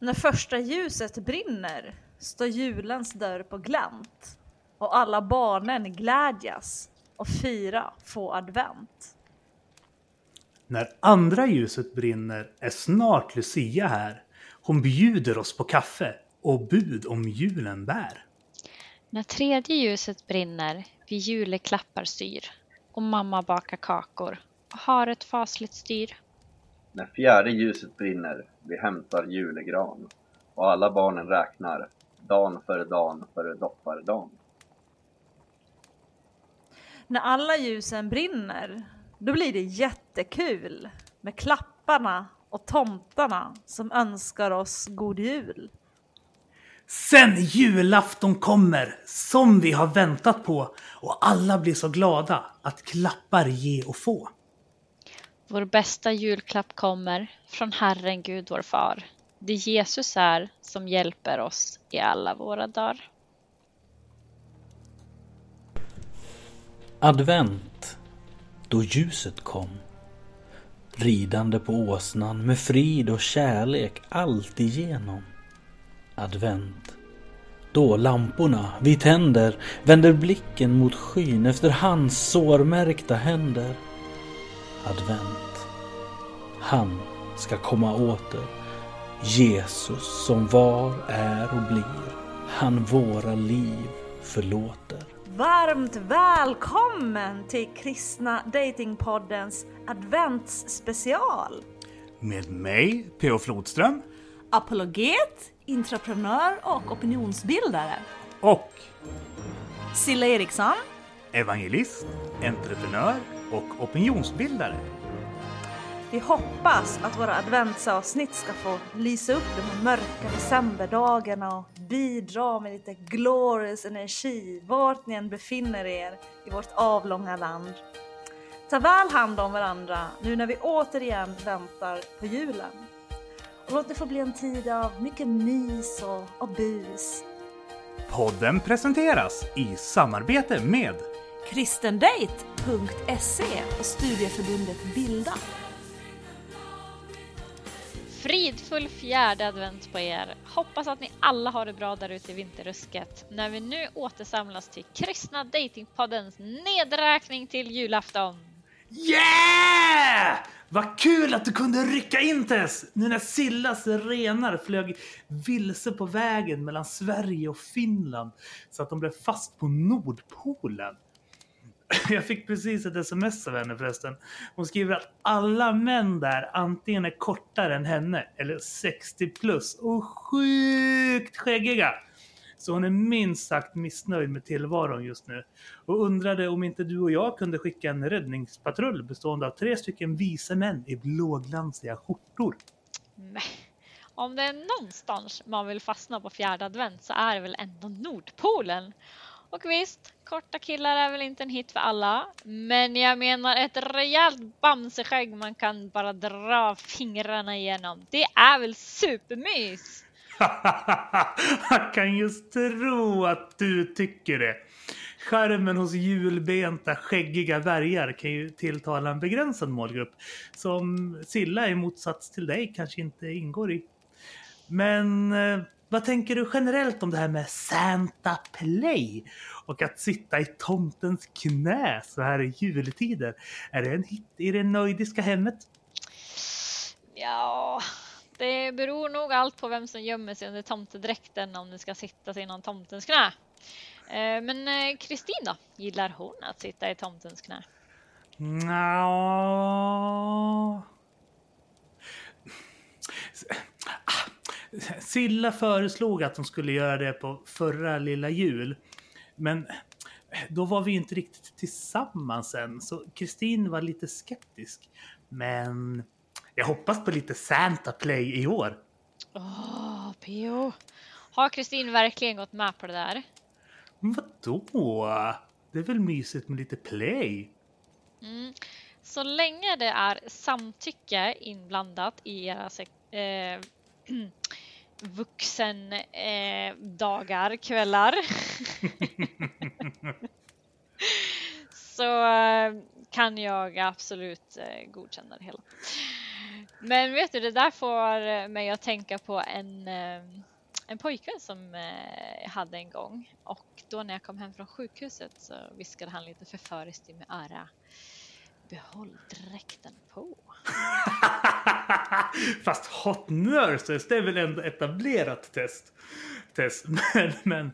När första ljuset brinner står julens dörr på glänt och alla barnen glädjas och fira få advent. När andra ljuset brinner är snart Lucia här. Hon bjuder oss på kaffe och bud om julen bär. När tredje ljuset brinner vi juleklappar styr och mamma bakar kakor och har ett fasligt styr. När fjärde ljuset brinner vi hämtar julegran och alla barnen räknar dan för dan för doppardan. När alla ljusen brinner, då blir det jättekul med klapparna och tomtarna som önskar oss god jul. Sen julafton kommer, som vi har väntat på och alla blir så glada att klappar ge och få. Vår bästa julklapp kommer från Herren Gud vår far. Det Jesus är som hjälper oss i alla våra dagar. Advent, då ljuset kom. Ridande på åsnan med frid och kärlek allt igenom. Advent, då lamporna vi tänder vänder blicken mot skyn efter hans sårmärkta händer. Advent, han ska komma åter. Jesus som var, är och blir. Han våra liv förlåter. Varmt välkommen till Kristna Datingpoddens adventsspecial! Med mig, P.O. Flodström. Apologet, intraprenör och opinionsbildare. Och Silla Eriksson. evangelist, entreprenör och opinionsbildare. Vi hoppas att våra adventsavsnitt ska få lysa upp de här mörka decemberdagarna och bidra med lite glorious energi vart ni än befinner er i vårt avlånga land. Ta väl hand om varandra nu när vi återigen väntar på julen. Och låt det få bli en tid av mycket mys och, och bus. Podden presenteras i samarbete med kristendate.se och studieförbundet Bilda. Fridfull fjärde advent på er! Hoppas att ni alla har det bra där ute i vinterrusket när vi nu återsamlas till Kristna Datingpoddens nedräkning till julafton. Yeah! Vad kul att du kunde rycka in Tess! Nu när Sillas renar flög vilse på vägen mellan Sverige och Finland så att de blev fast på Nordpolen. Jag fick precis ett sms av henne förresten. Hon skriver att alla män där antingen är kortare än henne eller 60 plus och sjukt skäggiga. Så hon är minst sagt missnöjd med tillvaron just nu och undrade om inte du och jag kunde skicka en räddningspatrull bestående av tre stycken vise män i blåglansiga skjortor. Men, om det är någonstans man vill fastna på fjärde advent så är det väl ändå Nordpolen. Och visst, korta killar är väl inte en hit för alla. Men jag menar ett rejält bamseskägg man kan bara dra fingrarna igenom. Det är väl supermys? Jag kan just tro att du tycker det. Skärmen hos julbenta skäggiga värjar kan ju tilltala en begränsad målgrupp som Silla i motsats till dig kanske inte ingår i. Men eh, vad tänker du generellt om det här med Santa Play och att sitta i tomtens knä så här i juletider? Är det en hit i det nöjdiska hemmet? Ja, det beror nog allt på vem som gömmer sig under tomtedräkten om det ska sitta sig i någon tomtens knä. Eh, Men eh, Kristin då? Gillar hon att sitta i tomtens knä? Nja... Silla föreslog att de skulle göra det på förra lilla jul. Men då var vi inte riktigt tillsammans än, så Kristin var lite skeptisk. Men jag hoppas på lite Santa Play i år. Åh, P.O. Har Kristin verkligen gått med på det där? Men vadå? Det är väl mysigt med lite play? Mm. Så länge det är samtycke inblandat i era sek- eh, vuxen eh, dagar, kvällar. så eh, kan jag absolut eh, godkänna det hela. Men vet du, det där får mig att tänka på en, eh, en pojkvän som eh, jag hade en gång. Och då när jag kom hem från sjukhuset så viskade han lite förföriskt i mitt öra. Behåll dräkten på. Fast hot nurses, det är väl ändå etablerat test. test. Men, men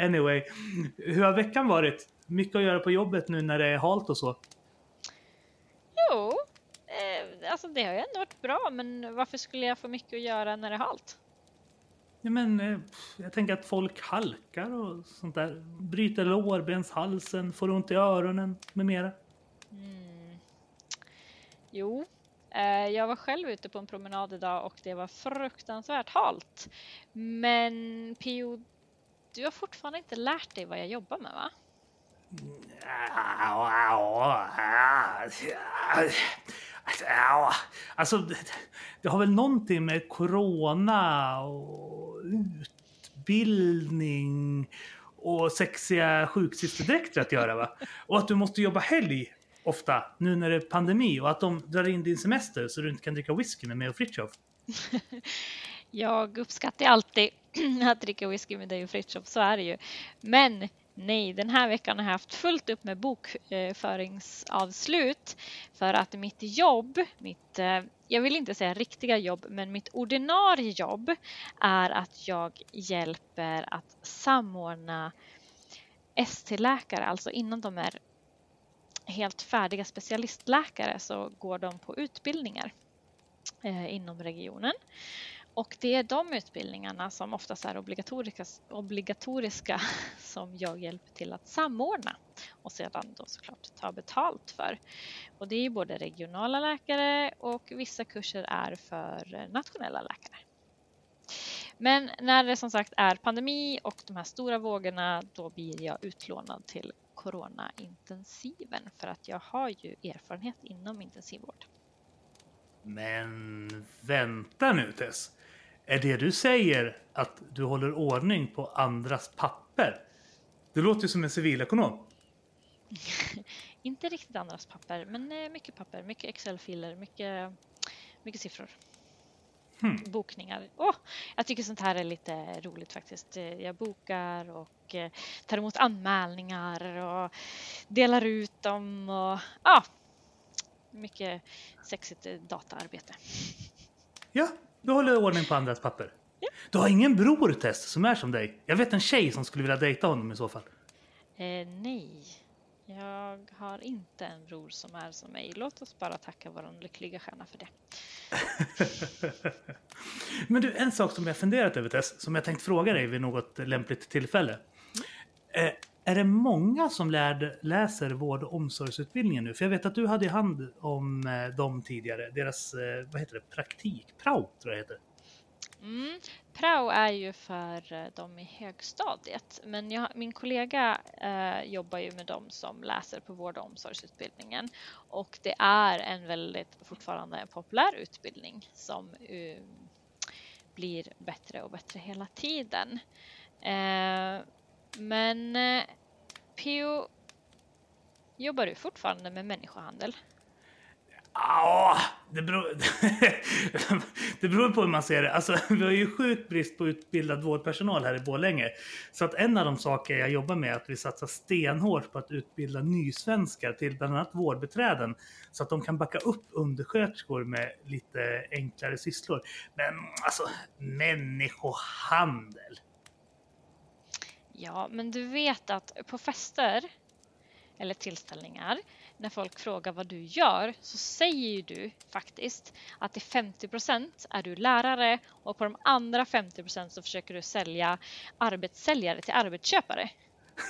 anyway, hur har veckan varit? Mycket att göra på jobbet nu när det är halt och så. Jo, eh, alltså det har ju ändå varit bra, men varför skulle jag få mycket att göra när det är halt? Ja, men, eh, jag tänker att folk halkar och sånt där. Bryter lårbenshalsen, får ont i öronen med mera. Mm. Jo, eh, jag var själv ute på en promenad idag och det var fruktansvärt halt. Men Pio, du har fortfarande inte lärt dig vad jag jobbar med va? Alltså, det har väl någonting med corona och utbildning och sexiga sjuksysterdräkter att göra va? Och att du måste jobba helg ofta nu när det är pandemi och att de drar in din semester så du inte kan dricka whisky med mig och Fritiof. Jag uppskattar alltid att dricka whisky med dig och Fritiof, så är det ju. Men Nej, den här veckan har jag haft fullt upp med bokföringsavslut för att mitt jobb, mitt, eh, jag vill inte säga riktiga jobb, men mitt ordinarie jobb är att jag hjälper att samordna ST-läkare, alltså innan de är helt färdiga specialistläkare så går de på utbildningar eh, inom regionen. Och det är de utbildningarna som oftast är obligatoriska, obligatoriska som jag hjälper till att samordna och sedan då såklart ta betalt för. Och det är både regionala läkare och vissa kurser är för eh, nationella läkare. Men när det som sagt är pandemi och de här stora vågorna då blir jag utlånad till coronaintensiven för att jag har ju erfarenhet inom intensivvård. Men vänta nu Tess. Är det du säger att du håller ordning på andras papper? Det låter ju som en civilekonom. Inte riktigt andras papper, men eh, mycket papper, mycket Excel-filer, mycket, mycket siffror. Hmm. Bokningar. Oh, jag tycker sånt här är lite roligt faktiskt. Eh, jag bokar och eh, tar emot anmälningar och delar ut dem och ja, mycket sexigt dataarbete. Ja, du håller ordning på andras papper. Ja. Du har ingen bror Tess som är som dig? Jag vet en tjej som skulle vilja dejta honom i så fall. Eh, nej, jag har inte en bror som är som mig. Låt oss bara tacka vår lyckliga stjärna för det. Men du, en sak som jag funderat över Tess, som jag tänkt fråga dig vid något lämpligt tillfälle. Mm. Eh, är det många som lärd, läser vård och omsorgsutbildningen nu? För jag vet att du hade hand om eh, dem tidigare. Deras, eh, vad heter det, praktik? Prao tror jag det heter. Mm. Prao är ju för de dem i högstadiet, men jag, min kollega eh, jobbar ju med dem som läser på vård och omsorgsutbildningen och det är en väldigt fortfarande populär utbildning som uh, blir bättre och bättre hela tiden. Eh, men eh, Pio, jobbar du fortfarande med människohandel? Ja, det beror, det beror på hur man ser det. Alltså, vi har ju sjukt brist på utbildad vårdpersonal här i Borlänge. Så att en av de saker jag jobbar med är att vi satsar stenhårt på att utbilda nysvenskar till bland annat vårdbeträden. Så att de kan backa upp undersköterskor med lite enklare sysslor. Men alltså, människohandel. Ja, men du vet att på fester eller tillställningar när folk frågar vad du gör så säger du faktiskt att till 50% är du lärare och på de andra 50 så försöker du sälja arbetssäljare till arbetsköpare.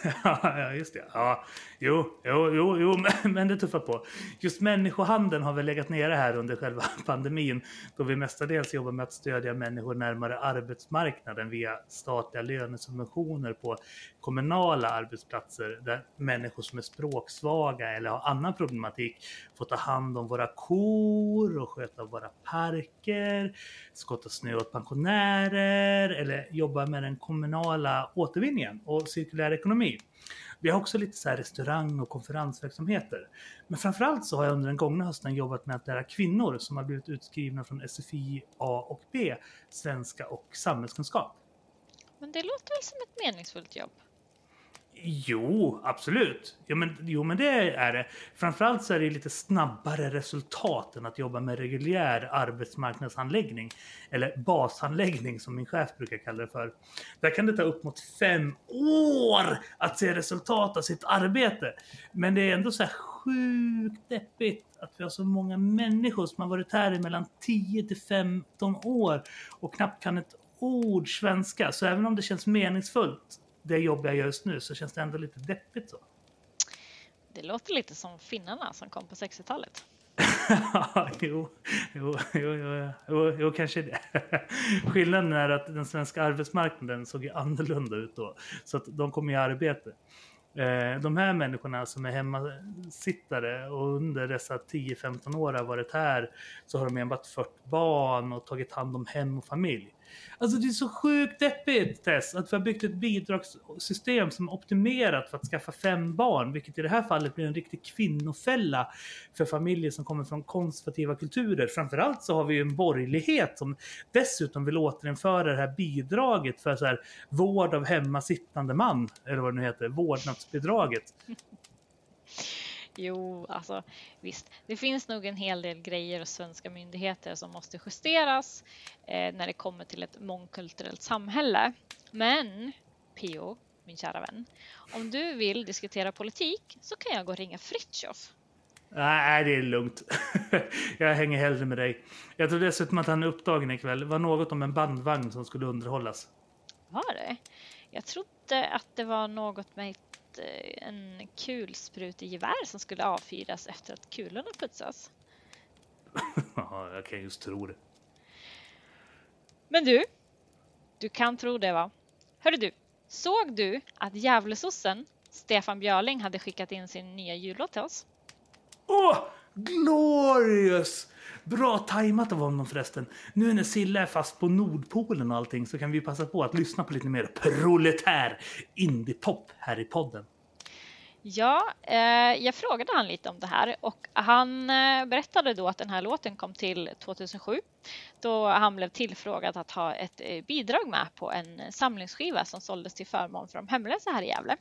ja, just det. Ja, jo, jo, jo, jo men det tuffar på. Just människohandeln har väl legat nere här under själva pandemin då vi mestadels jobbar med att stödja människor närmare arbetsmarknaden via statliga lönesubventioner på kommunala arbetsplatser där människor som är språksvaga eller har annan problematik får ta hand om våra kor och sköta våra parker, skotta snö åt pensionärer eller jobba med den kommunala återvinningen och cirkulär ekonomi. Vi har också lite så här restaurang och konferensverksamheter. Men framförallt så har jag under den gångna hösten jobbat med att lära kvinnor som har blivit utskrivna från SFI A och B, svenska och samhällskunskap. Men det låter väl som ett meningsfullt jobb? Jo, absolut. Jo men, jo, men det är det. Framförallt så är det lite snabbare resultat än att jobba med reguljär arbetsmarknadshandläggning. Eller bashandläggning som min chef brukar kalla det för. Där kan det ta upp mot fem år att se resultat av sitt arbete. Men det är ändå så här sjukt deppigt att vi har så många människor som har varit här i mellan 10 till 15 år och knappt kan ett ord svenska. Så även om det känns meningsfullt det jobb jag gör just nu så känns det ändå lite deppigt så. Det låter lite som finnarna som kom på 60-talet. jo, jo, jo, jo, jo, jo, kanske det. Skillnaden är att den svenska arbetsmarknaden såg ju annorlunda ut då. Så att de kom i arbete. Eh, de här människorna som är hemmasittare och under dessa 10-15 år har varit här så har de enbart fört barn och tagit hand om hem och familj. Alltså det är så sjukt deppigt Tess, att vi har byggt ett bidragssystem som är optimerat för att skaffa fem barn, vilket i det här fallet blir en riktig kvinnofälla för familjer som kommer från konservativa kulturer. Framförallt så har vi ju en borgerlighet som dessutom vill återinföra det här bidraget för så här, vård av hemmasittande man, eller vad det nu heter, vårdnadsbidraget. Jo, alltså visst. Det finns nog en hel del grejer hos svenska myndigheter som måste justeras eh, när det kommer till ett mångkulturellt samhälle. Men Pio, min kära vän, om du vill diskutera politik så kan jag gå och ringa Fritjof. Nej, det är lugnt. jag hänger hellre med dig. Jag tror dessutom att han är upptagen ikväll. Det var något om en bandvagn som skulle underhållas. Var det? Jag trodde att det var något med Eh, en kulsprutegevär som skulle avfyras efter att kulorna putsas. Ja, jag kan just tro det. Men du, du kan tro det va? Hörru du, såg du att Djävulsossen, Stefan Björling, hade skickat in sin nya jullåt till oss? Åh, glorious! Bra tajmat av honom förresten. Nu när Silla är fast på Nordpolen och allting så kan vi passa på att lyssna på lite mer proletär indiepop här i podden. Ja, eh, jag frågade han lite om det här och han eh, berättade då att den här låten kom till 2007 då han blev tillfrågad att ha ett eh, bidrag med på en eh, samlingsskiva som såldes till förmån för de hemlösa här i Gävle.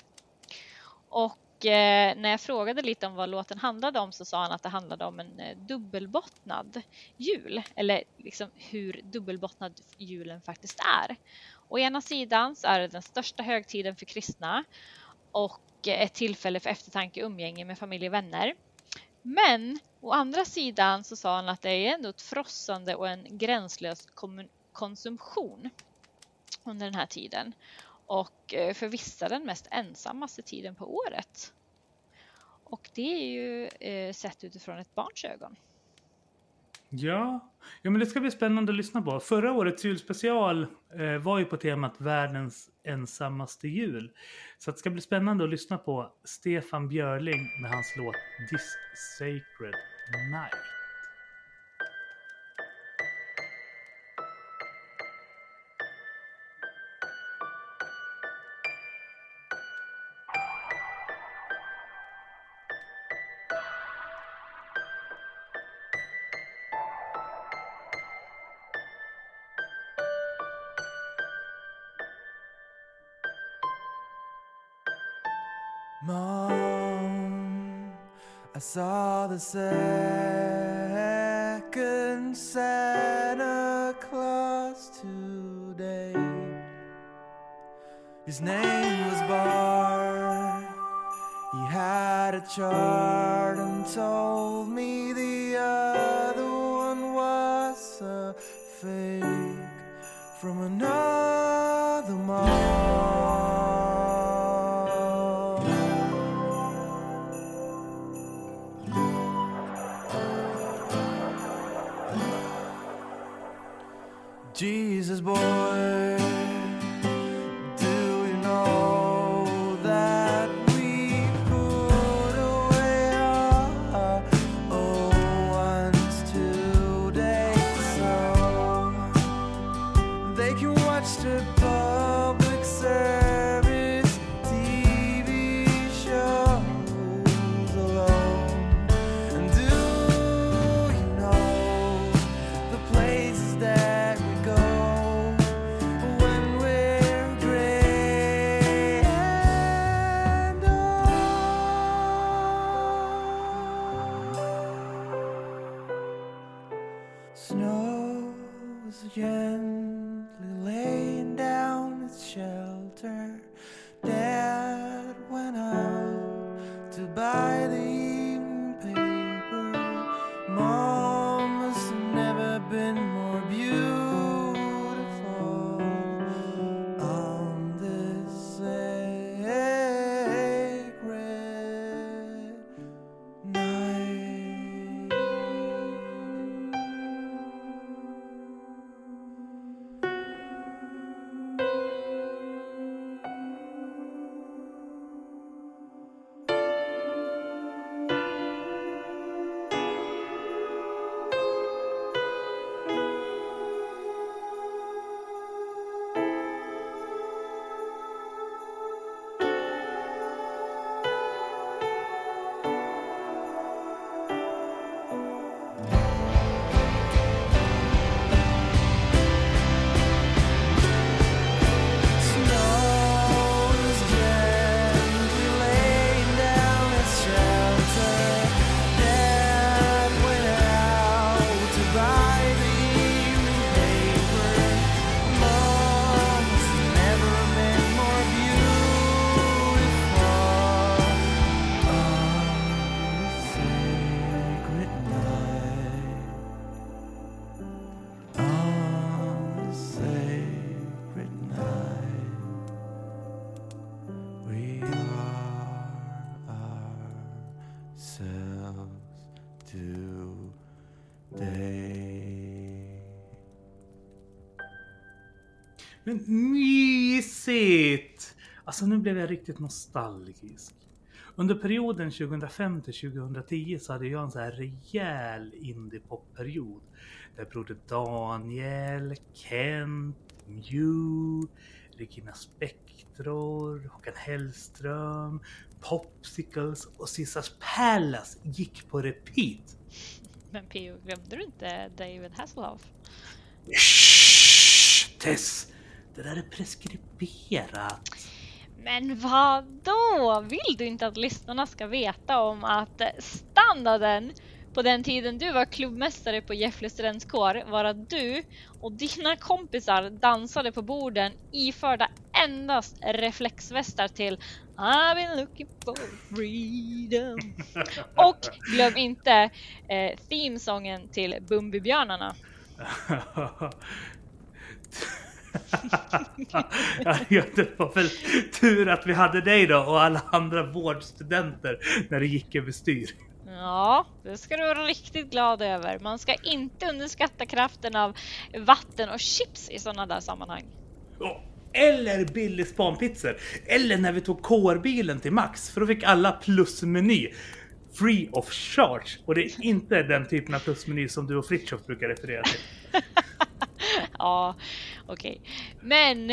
Och Eh, när jag frågade lite om vad låten handlade om så sa han att det handlade om en eh, dubbelbottnad jul eller liksom hur dubbelbottnad julen faktiskt är. Å ena sidan så är det den största högtiden för kristna och eh, ett tillfälle för eftertanke och umgänge med familj och vänner. Men å andra sidan så sa han att det är ändå ett frossande och en gränslös konsumtion under den här tiden och eh, för vissa den mest ensammaste tiden på året. Och det är ju eh, sett utifrån ett barns ögon. Ja. ja, men det ska bli spännande att lyssna på. Förra årets julspecial eh, var ju på temat världens ensammaste jul. Så det ska bli spännande att lyssna på Stefan Björling med hans låt This Sacred Night. Second Santa Claus today. His name was Bart. He had a chart and told me the other one was a fake from another Men mysigt! Alltså nu blev jag riktigt nostalgisk. Under perioden 2005 till 2010 så hade jag en så här rejäl indiepop-period. Där Broder Daniel, Kent, Mew, Regina Spektror, Håkan Hellström, Popsicles och Caesars Palace gick på repeat. Men P.O. glömde du inte David Hasselhoff? Shh, Tess! Det där är preskriberat. Men vad då? Vill du inte att lyssnarna ska veta om att standarden på den tiden du var klubbmästare på Gefle studentkår var att du och dina kompisar dansade på borden iförda endast reflexvästar till I've been looking for freedom. Och glöm inte eh, themesången till Bumbibjörnarna. ja, det var väl tur att vi hade dig då och alla andra vårdstudenter när det gick överstyr. Ja, det ska du vara riktigt glad över. Man ska inte underskatta kraften av vatten och chips i sådana där sammanhang. Ja, Eller Billys spanpizzor. Eller när vi tog kårbilen till Max för då fick alla plusmeny. Free of charge. Och det är inte den typen av plusmeny som du och Fritiof brukar referera till. Ja, okej. Men...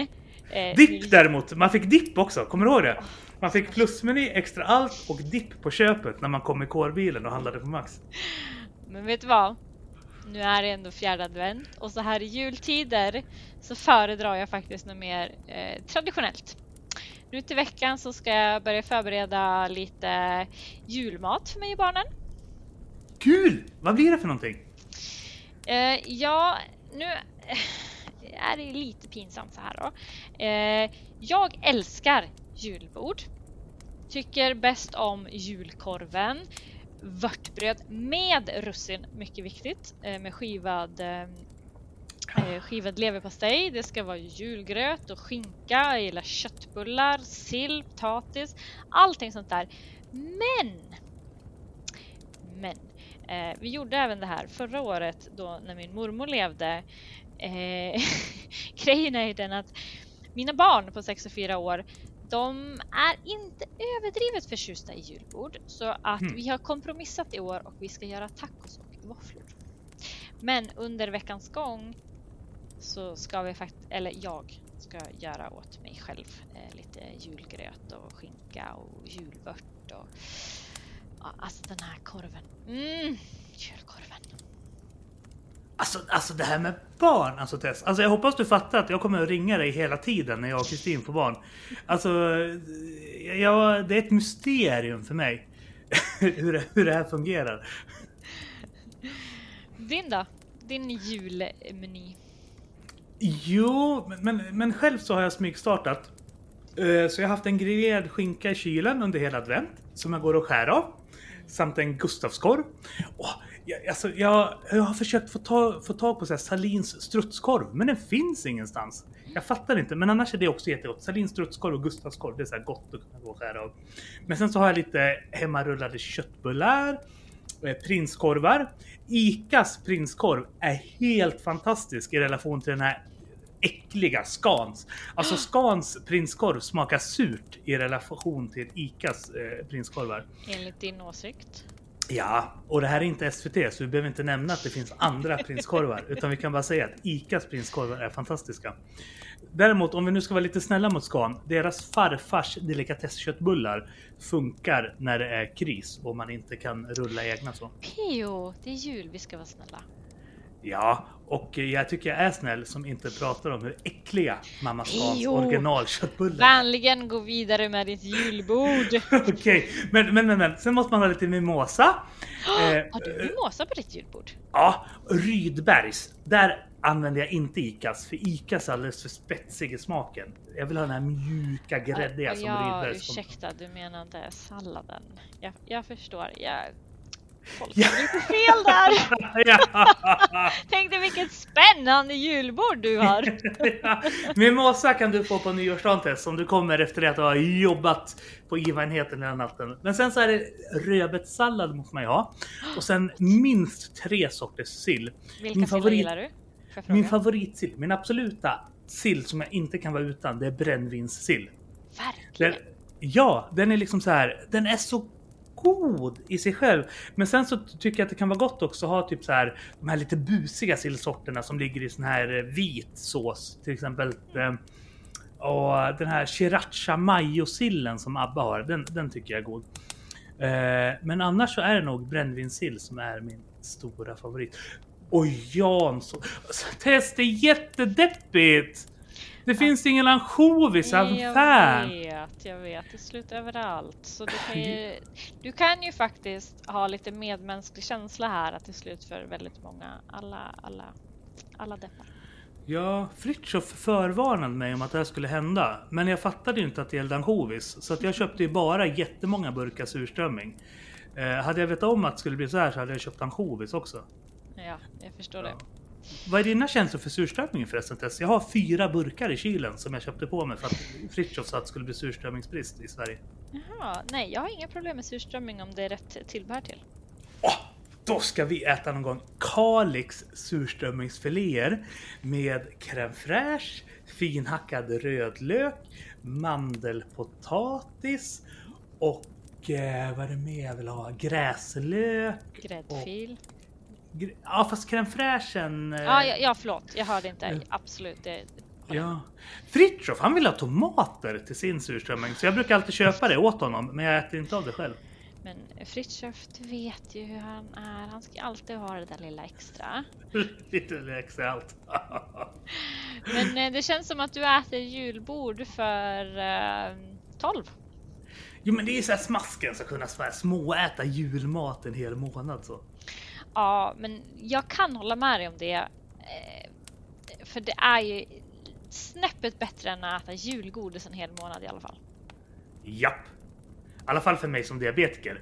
Eh, Dipp däremot, man fick dipp också, kommer du ihåg det? Man fick plusmeny, extra allt och dipp på köpet när man kom i kårbilen och handlade på Max. Men vet du vad? Nu är det ändå fjärde advent och så här i jultider så föredrar jag faktiskt något mer eh, traditionellt. Nu till veckan så ska jag börja förbereda lite julmat för mig och barnen. Kul! Vad blir det för någonting? Eh, ja, nu är det lite pinsamt så här då. Eh, jag älskar julbord. Tycker bäst om julkorven. Vörtbröd med russin, mycket viktigt. Eh, med skivad, eh, eh, skivad leverpastej. Det ska vara julgröt och skinka. Jag gillar köttbullar, sill, potatis. Allting sånt där. Men! Men! Eh, vi gjorde även det här förra året då när min mormor levde. Eh, grejen är ju den att mina barn på 6 och 4 år de är inte överdrivet förtjusta i julbord så att Mm. vi har kompromissat i år och vi ska göra tacos och våfflor. Men under veckans gång så ska vi faktiskt, eller jag ska göra åt mig själv eh, lite julgröt och skinka och julvört och ja, alltså den här korven. Mm, julkorven. Alltså, alltså det här med barn, alltså Tess. Alltså jag hoppas du fattar att jag kommer att ringa dig hela tiden när jag och Kristin får barn. Alltså, jag, det är ett mysterium för mig. hur, det, hur det här fungerar. Din då? din julmeny? Jo, men, men, själv så har jag smygstartat. Eh, Så jag har haft en grillerad skinka i kylen under hela advent som jag går och skär av. Samt en Gustavskorv. Åh, jag, alltså, jag, jag har försökt få, ta, få tag på så här Salins strutskorv, men den finns ingenstans. Jag fattar inte, men annars är det också jättegott. Salins strutskorv och Gustavskorv, det är så här gott att kunna gå och skära av. Men sen så har jag lite hemmarullade köttbullar, eh, prinskorvar. Icas prinskorv är helt fantastisk i relation till den här äckliga Scans. Alltså Scans prinskorv smakar surt i relation till Icas eh, prinskorvar. Enligt din åsikt? Ja, och det här är inte SVT så vi behöver inte nämna att det finns andra prinskorvar utan vi kan bara säga att Icas prinskorvar är fantastiska. Däremot om vi nu ska vara lite snälla mot Scan, deras farfars delikatessköttbullar funkar när det är kris och man inte kan rulla egna så. Pio, det är jul, vi ska vara snälla. Ja, och jag tycker jag är snäll som inte pratar om hur äckliga Mamma Scans originalköttbullar är. Vänligen gå vidare med ditt julbord. Okej, men, men, men, men sen måste man ha lite mimosa. Eh, Har du mimosa på ditt julbord? Ja, Rydbergs. Där använder jag inte Icas, för Icas är alldeles för spetsig i smaken. Jag vill ha den här mjuka, gräddiga Ja, som ja, Rydbergs. ursäkta, du menade salladen. Jag, jag förstår. Jag tolkade Ja. lite fel där. ja. Tänkte vilket spännande julbord du har. ja. Mimosa kan du få på nyårsdagen Tess, om du kommer efter det att du har jobbat på IVA-enheten hela natten. Men sen så är det rödbetssallad måste man ju ha. Och sen minst tre sorters sill. Vilka Min favorit- gillar du? Min favoritsill, min absoluta sill som jag inte kan vara utan, det är brännvinssill. Verkligen. Den, ja, den är liksom så här. Den är så god i sig själv. Men sen så tycker jag att det kan vara gott också att ha typ så här de här lite busiga sillsorterna som ligger i sån här eh, vit sås. Till exempel eh, och den här sriracha mayo-sillen som Abba har. Den, den tycker jag är god. Eh, men annars så är det nog brännvinssill som är min stora favorit. Och Jansson. Alltså, test är jättedeppigt! Det finns ingen ansjovis Jag affär. vet, jag vet. Det slutar överallt. Så du kan, ju, du kan ju faktiskt ha lite medmänsklig känsla här att det slut för väldigt många. Alla, alla, alla deppar. Ja, Fritiof förvarnade mig om att det här skulle hända. Men jag fattade ju inte att det gällde ansjovis. Så att jag köpte ju bara jättemånga burkar surströmming. Eh, hade jag vetat om att det skulle bli så här så hade jag köpt ansjovis också. Ja, jag förstår det. Vad är dina känslor för surströmmingen förresten Tess? Jag har fyra burkar i kylen som jag köpte på mig för att Fritiof sa att det skulle bli surströmmingsbrist i Sverige. Jaha, nej, jag har inga problem med surströmming om det är rätt tillbehör till. Åh, då ska vi äta någon gång Kalix surströmmingsfiléer med crème fraîche, finhackad rödlök, mandelpotatis och eh, vad är det mer jag vill ha? Gräslök. Gräddfil. Gr- Ja fast crème fraîchen... eh, Ja, ja, ja, förlåt. Jag hörde inte. Mm. Absolut. Det, Ja. Fritiof han vill ha tomater till sin surströmming så jag brukar alltid köpa det åt honom men jag äter inte av det själv. men Fritiof, du vet ju hur han är. Han ska alltid ha det där lilla extra. Lite extra allt. Men eh, det känns som att du äter julbord för eh, 12. Jo men det är ju så här smasken ska kunna småäta julmat en hel månad så. Ja, men jag kan hålla med dig om det. Eh, för det är ju snäppet bättre än att äta julgodis en hel månad i alla fall. Japp. I alla fall för mig som diabetiker.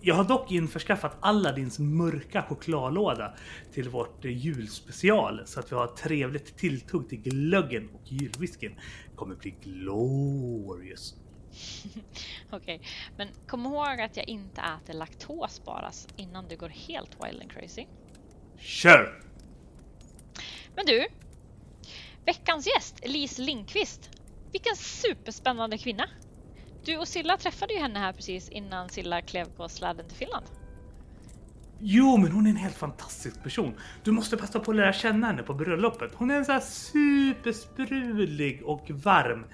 Jag har dock införskaffat Aladdins mörka chokladlåda till vårt julspecial så att vi har trevligt tilltugg till glöggen och julwhiskyn. kommer bli glorious. Okej, men kom ihåg att jag inte äter laktos bara innan du går helt wild and crazy. Kör! Men du, veckans gäst, Elise Lindqvist. Vilken superspännande kvinna! Du och Silla träffade ju henne här precis innan Silla klev på släden till Finland. Jo, men hon är en helt fantastisk person. Du måste passa på att lära känna henne på bröllopet. Hon är en så här supersprudlig och varm.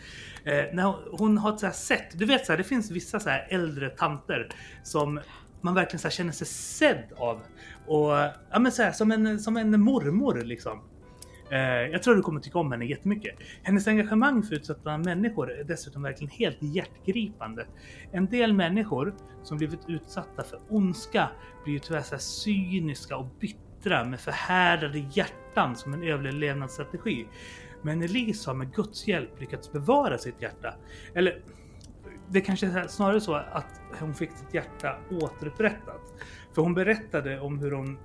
Eh, när hon, hon har ett så här sätt. Du vet så här, det finns vissa så här äldre tanter som man verkligen så här känner sig sedd av. Och ja, men så här, som en, som en mormor liksom. Eh, jag tror du kommer tycka om henne jättemycket. Hennes engagemang för utsatta människor är dessutom verkligen helt hjärtgripande. En del människor som blivit utsatta för ondska blir ju tyvärr så här cyniska och bittra med förhärdade hjärtan som en överlevnadsstrategi. Men Elise har med Guds hjälp lyckats bevara sitt hjärta. Eller det kanske är snarare så att hon fick sitt hjärta återupprättat. För hon berättade om hur hon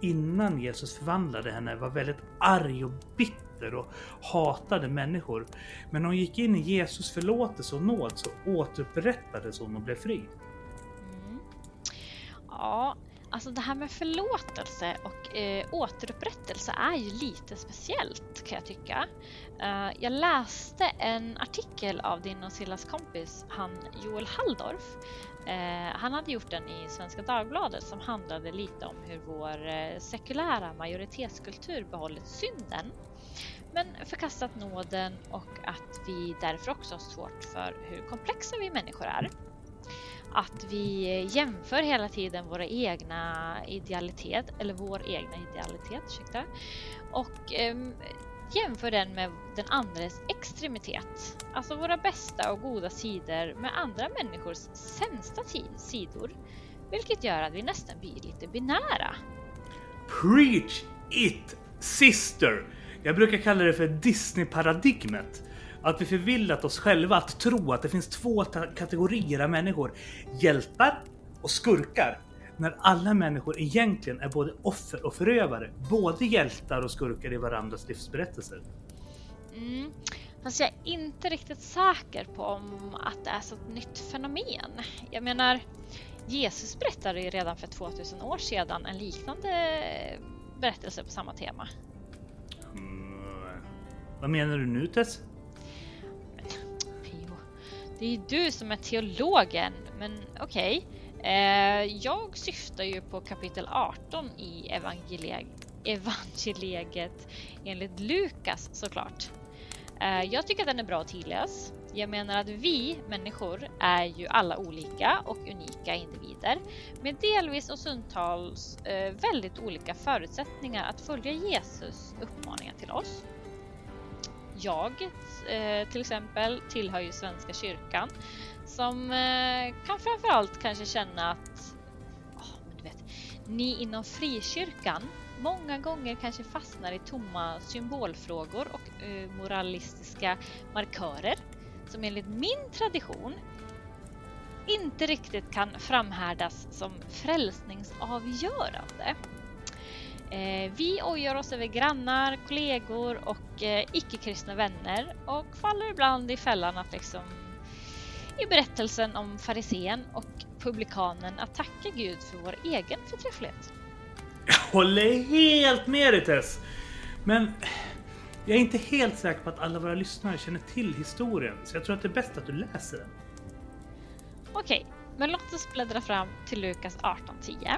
innan Jesus förvandlade henne var väldigt arg och bitter och hatade människor. Men när hon gick in i Jesus förlåtelse och nåd så återupprättades hon och blev fri. Mm. Ja, alltså det här med förlåtelse och eh, återupprättelse är ju lite speciellt kan jag tycka. Uh, jag läste en artikel av din och Sillas kompis, han Joel Halldorf. Uh, han hade gjort den i Svenska Dagbladet som handlade lite om hur vår eh, sekulära majoritetskultur behållit synden men förkastat nåden och att vi därför också har svårt för hur komplexa vi människor är. Att vi jämför hela tiden våra egna idealitet, eller vår egna idealitet, ursäkta, och eh, jämför den med den andres extremitet. Alltså våra bästa och goda sidor med andra människors sämsta sidor. Vilket gör att vi nästan blir lite binära. Preach it sister! Jag brukar kalla det för Disney-paradigmet. Att vi förvillat oss själva att tro att det finns två kategorier av människor. Hjältar och skurkar. När alla människor egentligen är både offer och förövare. Både hjältar och skurkar i varandras livsberättelser. Mm. Fast jag är inte riktigt säker på om att det är så ett nytt fenomen. Jag menar, Jesus berättade ju redan för 2000 år sedan en liknande berättelse på samma tema. Mm. Vad menar du nu Tess? Det är ju du som är teologen, men okej. Eh, jag syftar ju på kapitel 18 i evangelie- evangeliet enligt Lukas såklart. Eh, jag tycker att den är bra att tilläs. Jag menar att vi människor är ju alla olika och unika individer med delvis och stundtals eh, väldigt olika förutsättningar att följa Jesus uppmaningar till oss. Jag eh, till exempel tillhör ju Svenska kyrkan som eh, kan framförallt kanske känna att oh, men du vet, ni inom frikyrkan många gånger kanske fastnar i tomma symbolfrågor och eh, moralistiska markörer som enligt min tradition inte riktigt kan framhärdas som frälsningsavgörande. Eh, vi ojar oss över grannar, kollegor och eh, icke-kristna vänner och faller ibland i fällan att liksom i berättelsen om farisén och publikanen att tacka Gud för vår egen förträfflighet. Jag håller helt med dig Tess! Men jag är inte helt säker på att alla våra lyssnare känner till historien, så jag tror att det är bäst att du läser den. Okej, men låt oss bläddra fram till Lukas 18.10.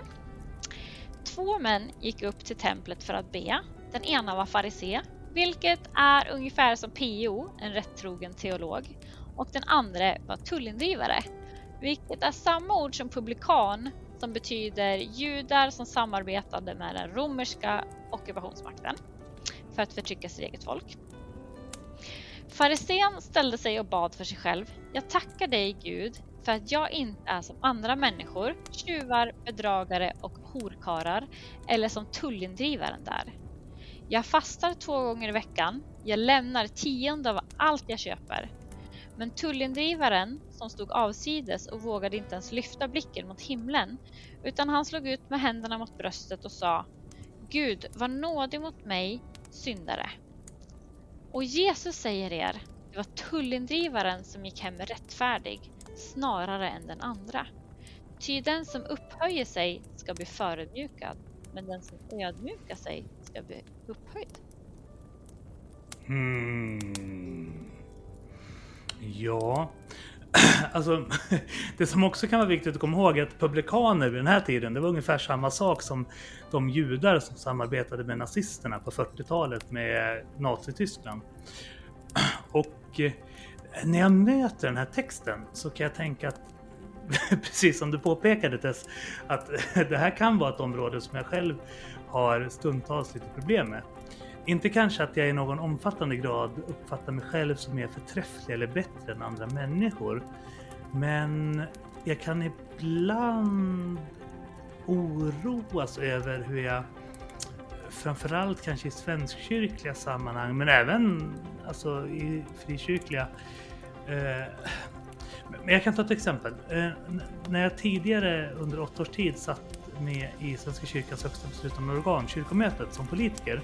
Två män gick upp till templet för att be. Den ena var farisé, vilket är ungefär som PO, en rättrogen teolog. Och den andra var tullindrivare, vilket är samma ord som publikan som betyder judar som samarbetade med den romerska ockupationsmakten för att förtrycka sitt eget folk. Farisén ställde sig och bad för sig själv. Jag tackar dig Gud för att jag inte är som andra människor, tjuvar, bedragare och horkarar eller som tullindrivaren där. Jag fastar två gånger i veckan. Jag lämnar tionde av allt jag köper. Men tullindrivaren som stod avsides och vågade inte ens lyfta blicken mot himlen utan han slog ut med händerna mot bröstet och sa Gud, var nådig mot mig, syndare. Och Jesus säger er, det var tullindrivaren som gick hem rättfärdig snarare än den andra. Ty den som upphöjer sig ska bli förödmjukad, men den som ödmjukar sig ska bli upphöjd. Hmm. Ja, alltså det som också kan vara viktigt att komma ihåg är att publikaner vid den här tiden, det var ungefär samma sak som de judar som samarbetade med nazisterna på 40-talet med Nazityskland. Och eh, när jag möter den här texten så kan jag tänka att precis som du påpekade Tess, att det här kan vara ett område som jag själv har stundtals lite problem med. Inte kanske att jag i någon omfattande grad uppfattar mig själv som mer förträfflig eller bättre än andra människor. Men jag kan ibland oroas över hur jag framförallt kanske i svenskkyrkliga sammanhang, men även alltså, i frikyrkliga. Eh, men jag kan ta ett exempel. Eh, när jag tidigare under åtta års tid satt med i Svenska kyrkans högsta beslutande organ, kyrkomötet, som politiker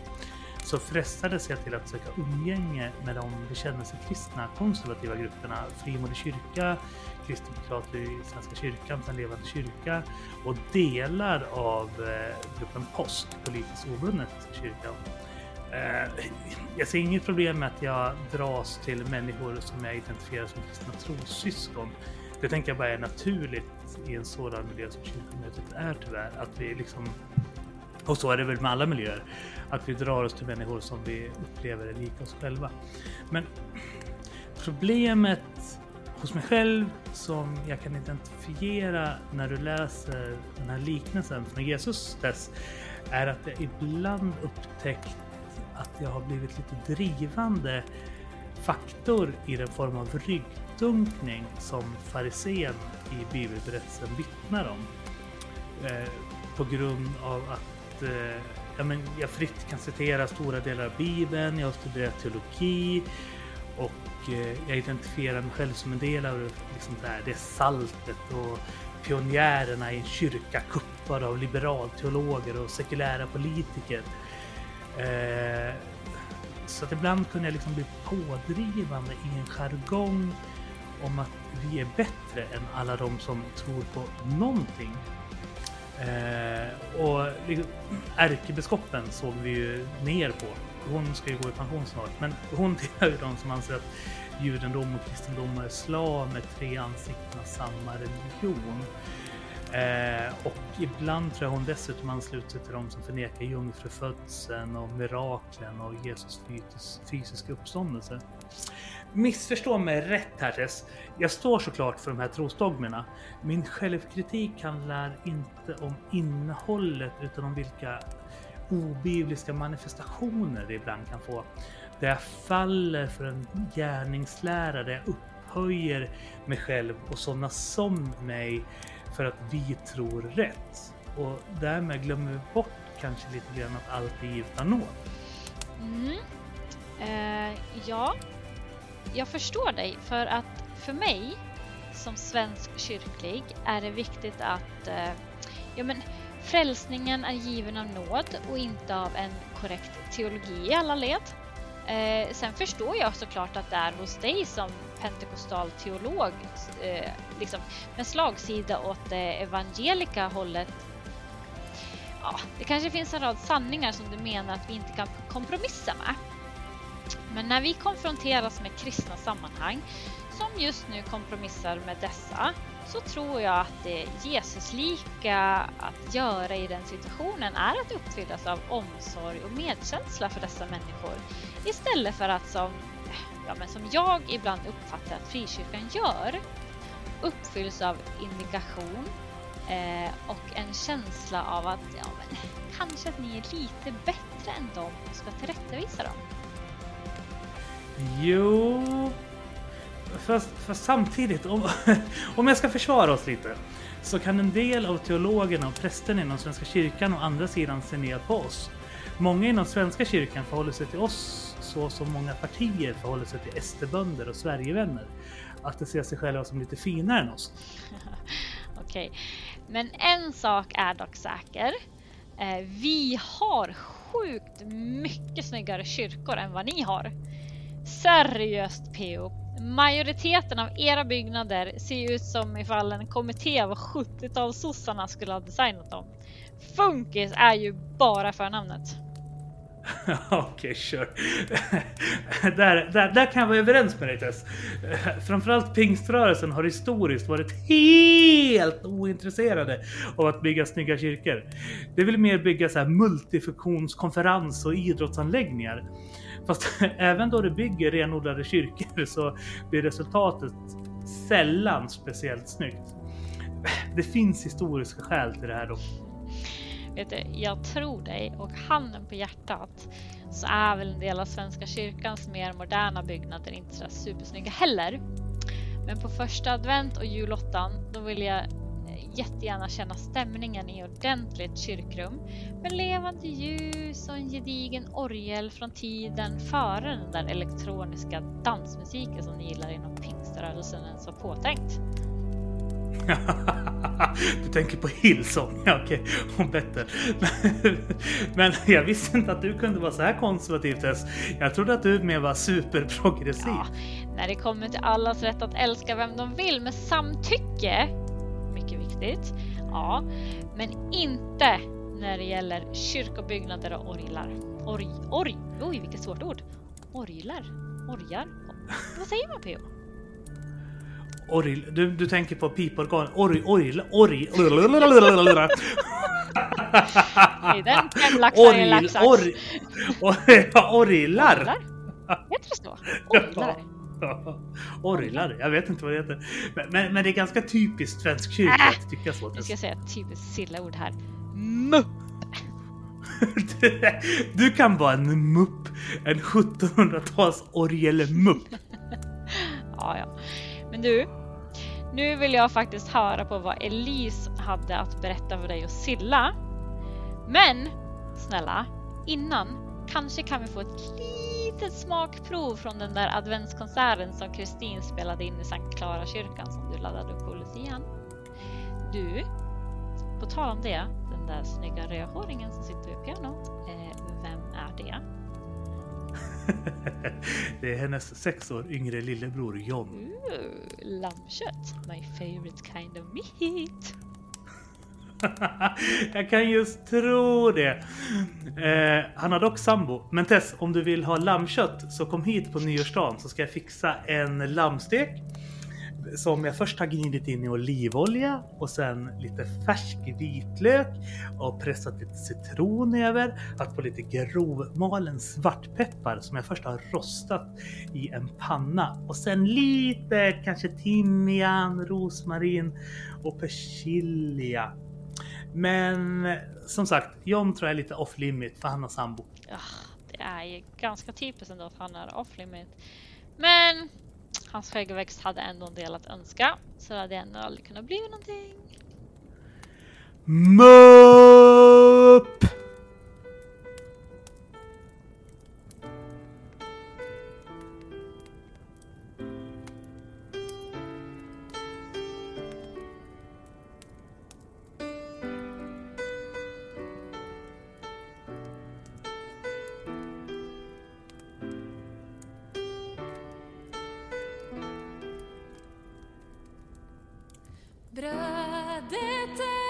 så frestades jag till att söka umgänge med de bekännelsekristna konservativa grupperna Frimodig kyrka, Kristdemokrater i Svenska kyrkan, Den levande kyrka och delar av eh, gruppen Post, politiskt obundet kyrkan. Eh, jag ser inget problem med att jag dras till människor som jag identifierar som kristna trossyskon. Det tänker jag bara är naturligt i en sådan miljö som kyrkomötet är tyvärr. Att vi liksom, och så är det väl med alla miljöer, att vi drar oss till människor som vi upplever är lika oss själva. Men problemet hos mig själv som jag kan identifiera när du läser den här liknelsen från Jesus dess är att jag ibland upptäckt att jag har blivit lite drivande faktor i den form av ryggdunkning som farisén i bibelberättelsen vittnar om. Eh, på grund av att eh, ja, men jag fritt kan citera stora delar av Bibeln, jag har studerat teologi och eh, jag identifierar mig själv som en del av liksom det, här, det saltet och pionjärerna i en kyrka kuppade av liberalteologer och sekulära politiker. Eh, så att ibland kunde jag liksom bli pådrivande i en jargong om att vi är bättre än alla de som tror på någonting. Eh, och liksom, ärkebiskopen såg vi ju ner på. Hon ska ju gå i pension snart, men hon tillhör ju de som anser att judendom och kristendom och islam är tre ansikten av samma religion. Eh, och ibland tror jag hon dessutom ansluter sig till de som förnekar jungfrufödseln och miraklen och Jesus fys fysiska uppståndelse. Missförstå mig rätt här Tess. Jag står såklart för de här trosdogmerna. Min självkritik handlar inte om innehållet utan om vilka obibliska manifestationer det ibland kan få. Där jag faller för en gärningslära, där jag upphöjer mig själv och sådana som mig för att vi tror rätt. Och därmed glömmer vi bort kanske lite grann att allt är givet av nåd. Mm. Eh, ja, jag förstår dig för att för mig som svensk kyrklig är det viktigt att eh, ja, men, frälsningen är given av nåd och inte av en korrekt teologi i alla led. Eh, sen förstår jag såklart att det är hos dig som pentekostal teolog eh, liksom, med slagsida åt det evangelika hållet ja, det kanske finns en rad sanningar som du menar att vi inte kan kompromissa med. Men när vi konfronteras med kristna sammanhang som just nu kompromissar med dessa så tror jag att eh, det Jesuslika att göra i den situationen är att uppfyllas av omsorg och medkänsla för dessa människor istället för att som, ja, men som jag ibland uppfattar att frikyrkan gör uppfylls av indikation eh, och en känsla av att ja, men, kanske att ni är lite bättre än dem och ska tillrättavisa dem. Jo, fast, fast samtidigt, om, om jag ska försvara oss lite, så kan en del av teologerna och prästerna inom Svenska kyrkan å andra sidan se ner på oss. Många inom Svenska kyrkan förhåller sig till oss så som många partier förhåller sig till SD-bönder och Sverigevänner. Att de ser sig själva som lite finare än oss. Okej, men en sak är dock säker. Eh, vi har sjukt mycket snyggare kyrkor än vad ni har. Seriöst PO. Majoriteten av era byggnader ser ut som ifall en kommitté av 70-talssossarna skulle ha designat dem. Funkis är ju bara förnamnet. Okej, kör. där, där, där kan jag vara överens med dig Tess. Framförallt pingströrelsen har historiskt varit helt ointresserade av att bygga snygga kyrkor. Det vill mer bygga så här multifunktionskonferens och idrottsanläggningar. Fast även då de bygger renodlade kyrkor så blir resultatet sällan speciellt snyggt. Det finns historiska skäl till det här dock. Vet du, jag tror dig och handen på hjärtat så är väl en del av Svenska kyrkans mer moderna byggnader inte så supersnygga heller. Men på första advent och julottan då vill jag eh, jättegärna känna stämningen i ordentligt kyrkrum med levande ljus och en gedigen orgel från tiden före den där elektroniska dansmusiken som ni gillar inom pingströrelsen ens var påtänkt. du tänker på Hillsong? Ja, okej. Hon bättre. Men, men jag visste inte att du kunde vara så här konservativ Tess. Jag trodde att du mer var superprogressiv. Ja, när det kommer till allas rätt att älska vem de vill med samtycke, mycket viktigt, ja, men inte när det gäller kyrkobyggnader och orglar. Org, org, oj vilket svårt ord. Orglar, orgar, vad säger man PO? Orgel, du, du tänker på piporgan. Org, orgel, org. Nej, den Orgel, laxax. org, org, orglar. Heter det så? Orglar? Orglar, jag vet inte vad det heter. Men, men, men det är ganska typiskt svensk kyrka Äh, att tycka så. Nu ska jag säga ett typiskt sillaord här. Mupp. Du kan vara en mupp. En 1700-tals orgelmupp. Ja, ja. Men du, nu vill jag faktiskt höra på vad Elise hade att berätta för dig och Silla. Men snälla, innan kanske kan vi få ett litet smakprov från den där adventskonserten som Kristin spelade in i Sankt Klara kyrkan som du laddade upp på Lucian. Du, på tal om det, den där snygga rödhåringen som sitter vid pianot, eh, vem är det? Det är hennes sex år yngre lillebror John. Ooh, lammkött, my favorite kind of meat. Jag kan just tro det. Eh, han har dock sambo. Men Tess, om du vill ha lammkött så kom hit på nyårsdagen så ska jag fixa en lammstek. Som jag först har gnidit in i olivolja och sen lite färsk vitlök och pressat lite citron över. Haft på lite grovmalen svartpeppar som jag först har rostat i en panna. Och sen lite kanske timjan, rosmarin och persilja. Men som sagt, John tror jag är lite off limit för han har sambo. Ja, det är ju ganska typiskt ändå att han är off limit. Men hans skäggväxt hade ändå en del att önska. Så det hade ändå aldrig kunnat bli någonting. Mupp! dette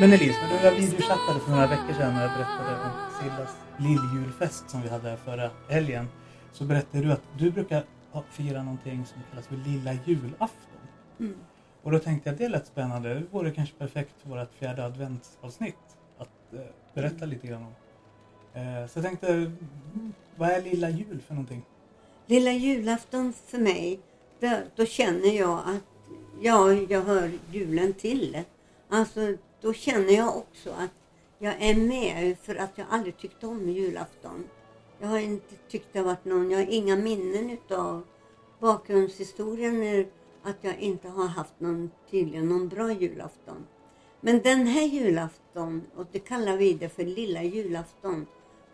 Men Elise, när du videochattade för några veckor sedan och jag berättade om Sillas lilljulfest som vi hade förra helgen. Så berättade du att du brukar fira någonting som kallas för lilla julafton. Mm. Och då tänkte jag att det lät spännande. Det vore kanske perfekt för vårt fjärde adventsavsnitt att eh, berätta lite grann om. Eh, så jag tänkte, mm, vad är lilla jul för någonting? Lilla julafton för mig, då, då känner jag att ja, jag hör julen till. Alltså, då känner jag också att jag är med för att jag aldrig tyckte om julafton. Jag har inte tyckt det varit någon, jag har inga minnen utav bakgrundshistorien är att jag inte har haft någon, tydligen någon bra julafton. Men den här julafton, och det kallar vi det för lilla julafton,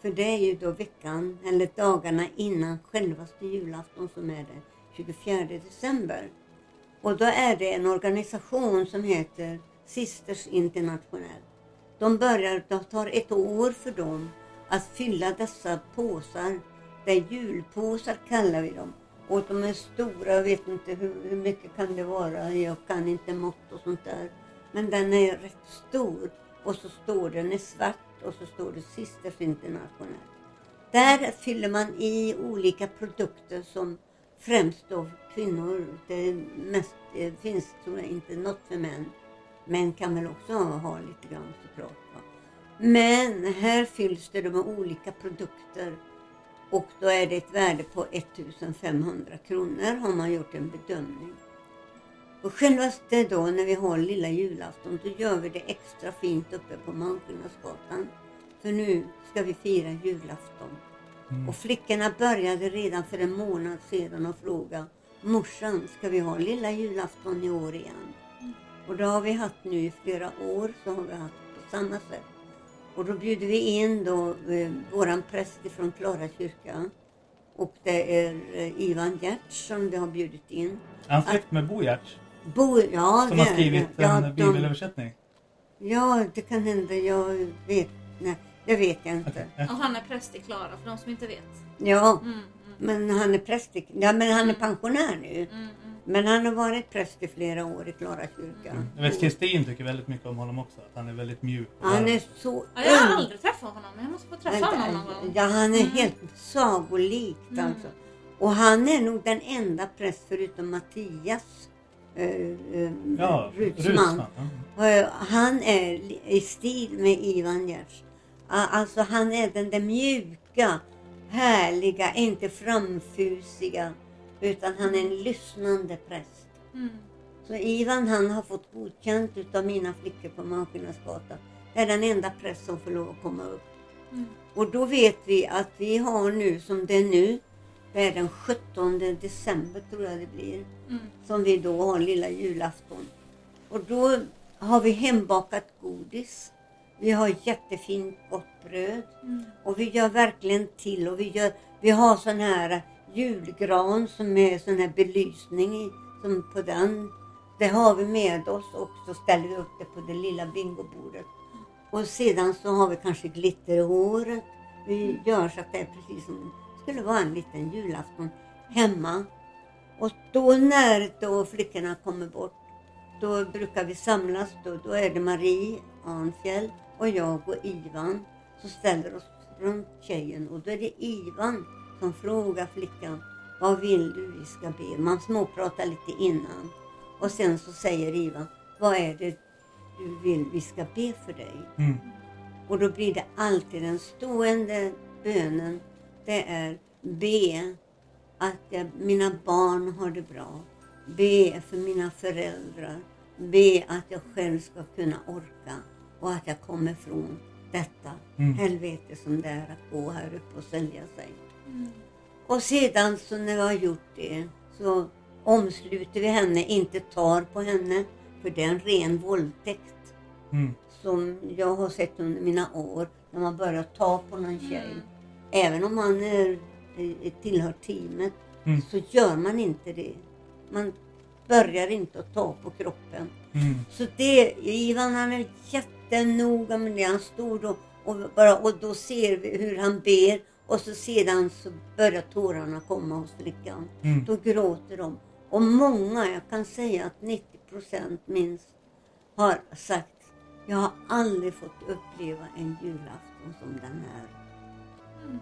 för det är ju då veckan, eller dagarna innan självaste julafton som är den 24 december. Och då är det en organisation som heter Sisters International. De börjar, det tar ett år för dem att fylla dessa påsar. Det är julpåsar kallar vi dem. Och de är stora, jag vet inte hur, hur mycket kan det vara, jag kan inte mått och sånt där. Men den är rätt stor. Och så står den i svart och så står det Sisters International. Där fyller man i olika produkter som främst då kvinnor, det mest, det finns tror jag inte något för män. Män kan väl också ha lite grann såklart. Va? Men här fylls det med olika produkter och då är det ett värde på 1500 kronor har man gjort en bedömning. Och självaste då när vi har lilla julafton då gör vi det extra fint uppe på Malmskillnadsgatan. För nu ska vi fira julafton. Och flickorna började redan för en månad sedan att fråga morsan, ska vi ha lilla julafton i år igen? Och det har vi haft nu i flera år, så har vi haft på samma sätt. Och då bjuder vi in då eh, våran präst ifrån Klara kyrka. Och det är eh, Ivan Gertz som de har bjudit in. Är han släkt med Bo Giertz? Bo, ja, Som det har skrivit ja, en de- bibelöversättning? Ja, det kan hända. Jag vet, nej, det vet jag inte. Ja. Och han är präst i Klara för de som inte vet. Ja, Mm, mm, men han är präst i, ja, men han är pensionär nu. mm, mm. Men han har varit präst i flera år i Klara kyrka. Jag vet Kristin tycker väldigt mycket om honom också. Att han är väldigt mjuk. Han är så Ja, jag har ung. aldrig träffat honom men jag måste få träffa honom någon gång. Ja, han är Mm. helt sagolikt Mm. alltså. Och han är nog den enda präst förutom Mattias, eh, eh, Ja, Ruts Rutsman. man. Ja. Eh, Han är i stil med Ivan Gertz. Alltså han är den där mjuka, härliga, inte framfusiga. Utan han är en lyssnande präst. Mm. Så Ivan han har fått godkänt utav mina flickor på Malmskillnadsgatan. Det är den enda präst som får lov att komma upp. Mm. Och då vet vi att vi har nu, som det är nu, det är den 17 december tror jag det blir, Mm. som vi då har lilla julafton. Och då har vi hembakat godis. Vi har jättefint gott bröd. Mm. Och vi gör verkligen till och vi, gör, vi har sån här julgran som är sån här belysning i, som på den. Det har vi med oss och så ställer vi upp det på det lilla bingobordet. Och sedan så har vi kanske glitter i håret. Vi gör så att det är precis som det skulle vara en liten julafton hemma. Och då när då flickorna kommer bort, då brukar vi samlas. Då, då är det Marie Arnfjell och jag och Ivan som ställer oss runt tjejen. Och då är det Ivan som frågar flickan, vad vill du vi ska be? Man småpratar lite innan. Och sen så säger Ivan, vad är det du vill vi ska be för dig? Mm. Och då blir det alltid den stående bönen. Det är be att mina barn har det bra. Be för mina föräldrar. Be att jag själv ska kunna orka och att jag kommer från detta Mm. helvete som det är att gå här uppe och sälja sig. Och sedan så när vi har gjort det så omsluter vi henne, inte tar på henne, för det är en ren våldtäkt Mm. som jag har sett under mina år när man börjar ta på någon tjej. Även om man är, eh, tillhör teamet Mm. så gör man inte det. Man börjar inte att ta på kroppen. Mm. Så det, Ivan han är jättenoga med det. Han står då och, bara, och då ser vi hur han ber och så sedan så börjar tårarna komma hos flickan. Mm. Då gråter de. Och många, jag kan säga att 90 procent minst, har sagt Jag har aldrig fått uppleva en julafton som den här. Mm.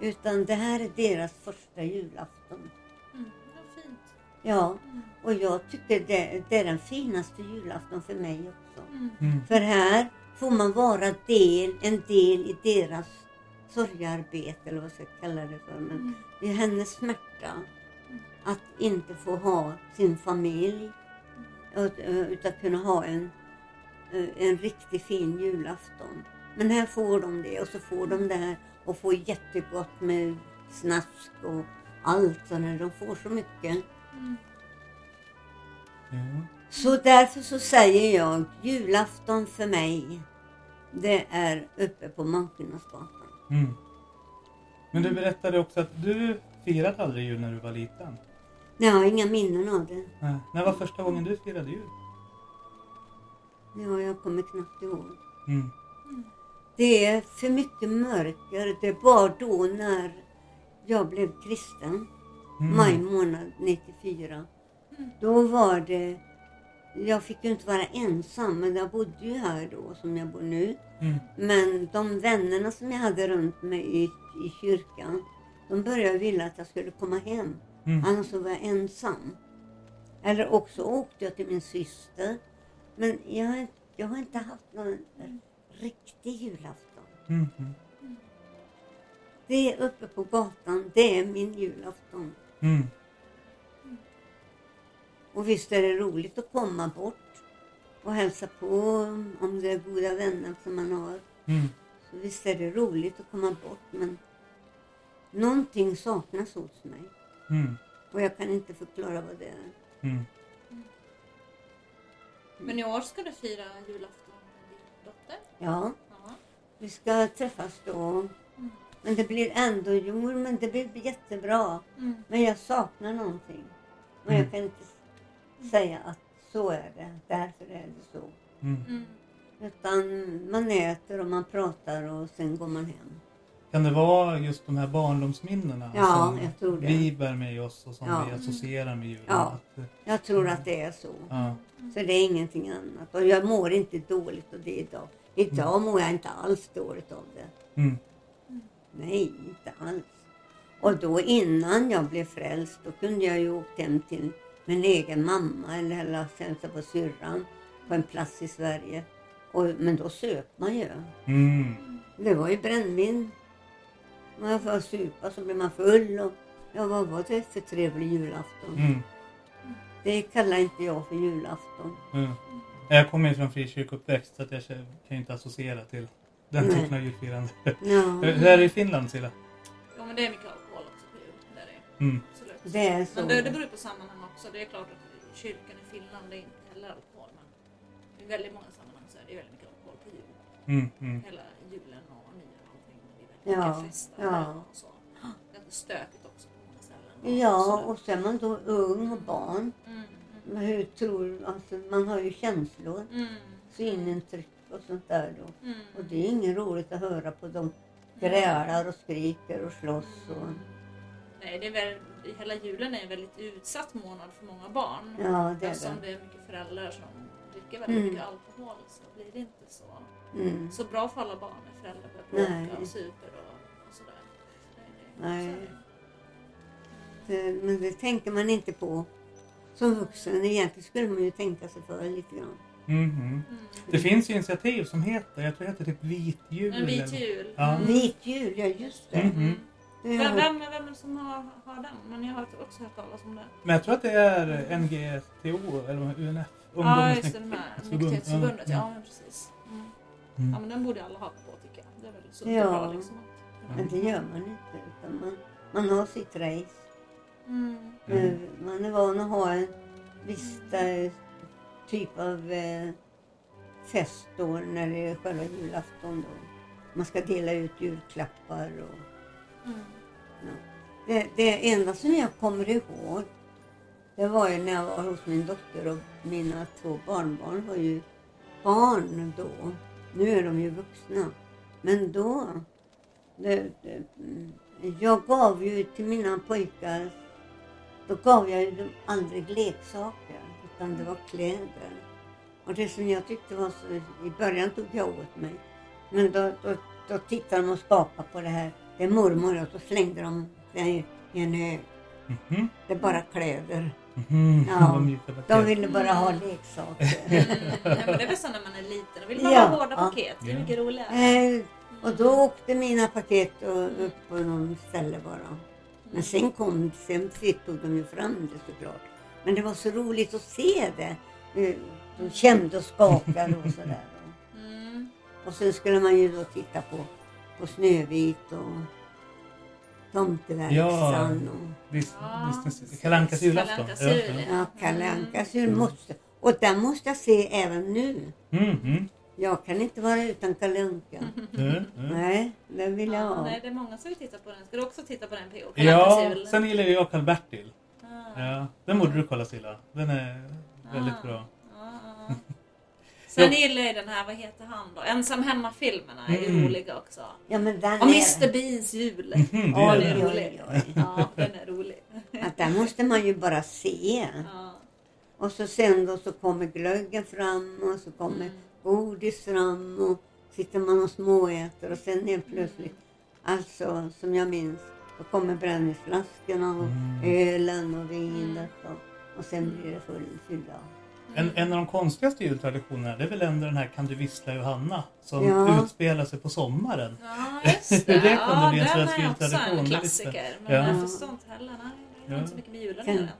Utan det här är deras första julafton. Mm. Ja, fint. Ja, Mm. och jag tycker det, det är den finaste julafton för mig också. Mm. Mm. För här får man vara del, en del i deras sorgearbete eller vad jag ska kalla det för. Men Mm. det är hennes smärta att inte få ha sin familj. och- Utan kunna ha en, eh, en riktigt fin julafton. Men här får de det och så får de det här och får jättegott med snask och allt. Så när de får så mycket. Mm. Ja. Så därför så säger jag julafton för mig, det är uppe på Munkenäsgatan. Mm. Men du berättade också att du firade aldrig jul när du var liten. Jag har inga minnen av det. Nej. När var första gången du firade jul? Ja, jag kommer knappt ihåg. Mm. Det är för mycket mörker. Det var då när jag blev kristen, Mm. maj månad 94. Då var det, jag fick ju inte vara ensam, men jag bodde ju här då som jag bor nu. Mm. Men de vännerna som jag hade runt mig i, i kyrkan, de började vilja att jag skulle komma hem. Mm. Annars så var jag ensam. Eller också åkte jag till min syster. Men jag, har inte- jag har inte haft någon riktig julafton. Mm. Mm. Det är uppe på gatan, det är min julafton. Mm. Och visst är det roligt att komma bort och hälsa på om det är goda vänner som man har. Mm. Så visst är det roligt att komma bort men någonting saknas hos mig. Mm. Och jag kan inte förklara vad det är. Mm. Men i år ska du fira julafton med din dotter. Ja, Ja. vi ska träffas då. Men det blir ändå, jo men det blir jättebra. Mm. Men jag saknar någonting. Och Mm. jag kan inte säga att så är det, därför är det så. Mm. Mm. Utan man äter och man pratar och sen går man hem. Kan det vara just de här barndomsminnena Ja, som jag tror det. vi bär med oss och som Ja. vi associerar med julen? Ja. Att, Jag tror att det är så. ja. Så det är ingenting annat. Och jag mår inte dåligt av det idag. Idag mår jag inte alls dåligt av det. Mm. Nej, inte alls. Och då innan jag blev frälst, då kunde jag ju åkt hem till min egen mamma eller hälsa på syrran på en plats i Sverige. Och, men då söp man ju. Mm. Det var ju brännvin. Man får supa så blir man full. Och, ja, vad var det för trevlig julafton? Mm. Det kallar inte jag för julafton. Mm. Jag kommer ju från frikyrkouppväxt så att jag kan ju inte associera till den Nej. typen av julfirande. Ja, Hur är det i Finland Silla? Jo men det är mycket alkohol också på jul. Det är det. Mm. Absolut. det är så. Men det, det beror på sammanhang också. Det är klart att kyrkan i Finland är inte heller alkohol. Men i väldigt många sammanhang så är det väldigt mycket alkohol på jul. Mm. Mm. Hela julen och nyår och allting. Det är väldigt Ja, mycket fester ja. och så. Ganska stökigt också på många ställen. Ja, Absolut. och så är man då ung och barn. Mm, Men Hur tror, alltså, man har ju känslor, mm, mm, synintryck och sånt där då. mm. Och det är inget roligt att höra på dem grälar och skriker och slåss. Och, Nej, det är väl, hela julen är en väldigt utsatt månad för många barn. ja, det är Eftersom det. det är mycket föräldrar som dricker väldigt Mm. mycket alkohol så blir det inte så, Mm. så bra för alla barn när föräldrar börjar bråka och super och, och sådär. Så det, det, Nej. Så det. Men det tänker man inte på som vuxen. Egentligen skulle man ju tänka sig för lite grann. Mhm. Mm. Det finns ju initiativ som heter, jag tror det heter typ Vit jul. En vit jul. Ja. Mm. Vit jul, ja just det. Mhm. det Vem, vem, vem är det som har, har den? Men jag har också hört talas om det. Men jag tror att det är NGTO eller UNF. Ja, just det. Nykterhetsförbundet. Ja. Ja, men precis. Mm. Mm. Ja, men den borde alla ha på tycker jag. Det är väl sunt Ja. och bra liksom. men det gör man inte. Utan man, man har sitt race. Mm. Mm. Eh, Man är van att ha en viss typ av eh, fest då när det är själva julafton. Då. Man ska dela ut julklappar och Mm. det, det enda som jag kommer ihåg det var ju när jag var hos min dotter och mina två barnbarn var ju barn då. Nu är de ju vuxna. Men då, det, det, mm, jag gav ju till mina pojkar, då gav jag ju dem aldrig leksaker utan det var kläder. Och det som jag tyckte var så, i början tog jag åt mig. Men då, då, då tittade de och skapade på det här. Det är mormor och så slängde de det i en hög. Mhm. Det är bara kläder. Mhm. Ja, De ville bara ha leksaker. Nej, men det är väl så när man är liten. Då vill man Ja, ha hårda ja. paket. Det är mycket roligare. Eh, och då åkte mina paket upp på någon ställe bara. Men sen kom, sen tog de ju fram det såklart. Men det var så roligt att se det. Eh, De kände och skakade och sådär. Mm. Och sen skulle man ju då titta på, på Snövit och Tomteverkstan och Visst, Ja, visst, Kalle Ankas julafton. Ja, ja. ja, Kalle Ankas jul måste. Och den måste jag se även nu. Mhm. Jag kan inte vara utan Kalle Anka. Mm, mm. Nej, den vill jag Ja, ha. nej, det är många som vill titta på den. Ska du också titta på den PO? Ja, sen gillar jag Karl-Bertil. Ah. Ja, den borde du kolla Silla. Den är väldigt Ah. bra. Sen gillar jag den här, vad heter han då? Ensam hemma-filmerna är ju Mm. roliga också. Ja, men den Och är... Mr Beans jul. Mhm, det Ja, är det är den. roligt. Oj, oj. Ja, den är rolig. Att där måste man ju bara se. Ja. Och så sen då så kommer glöggen fram och så kommer Mm. godis fram och sitter man och småäter och sen helt plötsligt, alltså som jag minns, då kommer brännvinsflaskorna och Mm. ölen och vinet och, och sen blir det full fylla. En, en av de konstigaste jultraditionerna det är väl ändå den här Kan du vissla Johanna? Som Ja. utspelar sig på sommaren. Ja, just Det det. kunde ja, bli en svensk är också jultradition, en klassiker. jag. Men Ja. jag förstår inte heller. Nej, Ja. inte så mycket med julen Kan- egentligen.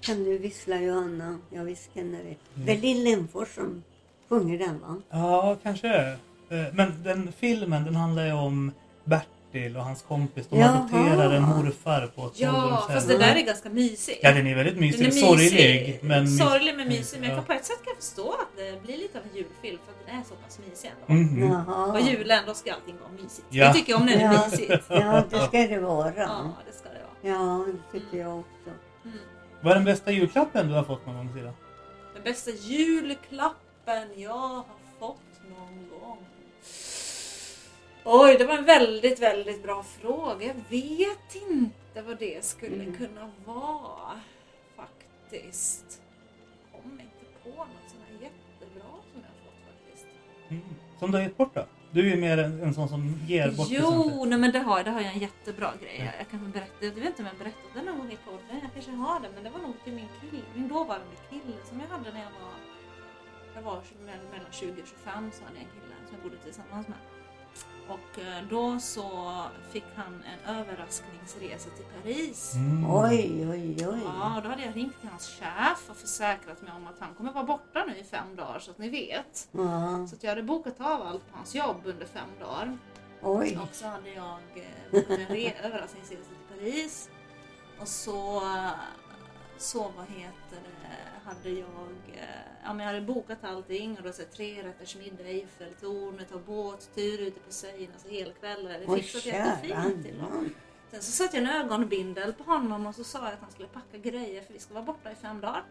Kan du vissla Johanna? Ja visst känner det. Mm. Det är Lill Lindfors som sjunger den va? Ja, kanske. Eh, Men den filmen den handlar ju om Bertil och hans kompis. De Jaha. adopterar en morfar på ett Ja, fast det där är ganska mysigt. Ja, den är väldigt Den mysig. är Sorglig. Men mys- Sorglig men mysig. Men jag Ja. kan på ett sätt kan jag förstå att det blir lite av en julfilm för att den är så pass mysig ändå. Jaha. Och julen, då ska allting vara mysigt. Ja. Jag tycker om när det är Ja. mysigt. Ja, det ska det vara. Ja, det ska det vara. Ja, det tycker jag också. Mm. Vad är den bästa julklappen du har fått någon gång Silla? Den bästa julklappen jag har fått någon gång. Oj, det var en väldigt, väldigt bra fråga. Jag vet inte vad det skulle Mm. kunna vara faktiskt. Jag kommer inte på något sånt här jättebra som jag har fått faktiskt. Mm. Som du har gett bort då? Du är ju mer en, en sån som ger bort. Jo, nej, men det har, jag- det har jag en jättebra grej. Jag kan berätta, jag vet inte om jag berättade det någon gång i podden. Jag kanske har det, men det var nog till min kille, min dåvarande kille som jag hade när jag var, jag var mellan 20 och 25 så hade jag en kille som jag bodde tillsammans med. Och eh, då så fick han en överraskningsresa till Paris. Mm. Oj, oj, oj. Ja, och då hade jag ringt till hans chef och försäkrat mig om att han kommer vara borta nu i fem dagar så att ni vet. Ja, Så att jag hade bokat av allt på hans jobb under fem dagar. oj. Och så hade jag eh, bokat en re- överraskningsresa till Paris. Och så, så vad heter det, hade jag, eh, ja men jag hade bokat allting och då så tre rätters middag Eiffeltornet och båttur ute på Seine, alltså helkvällar. Det fixat jättefint till honom. Sen så satte jag en ögonbindel på honom och så sa jag att han skulle packa grejer för vi ska vara borta i fem dagar.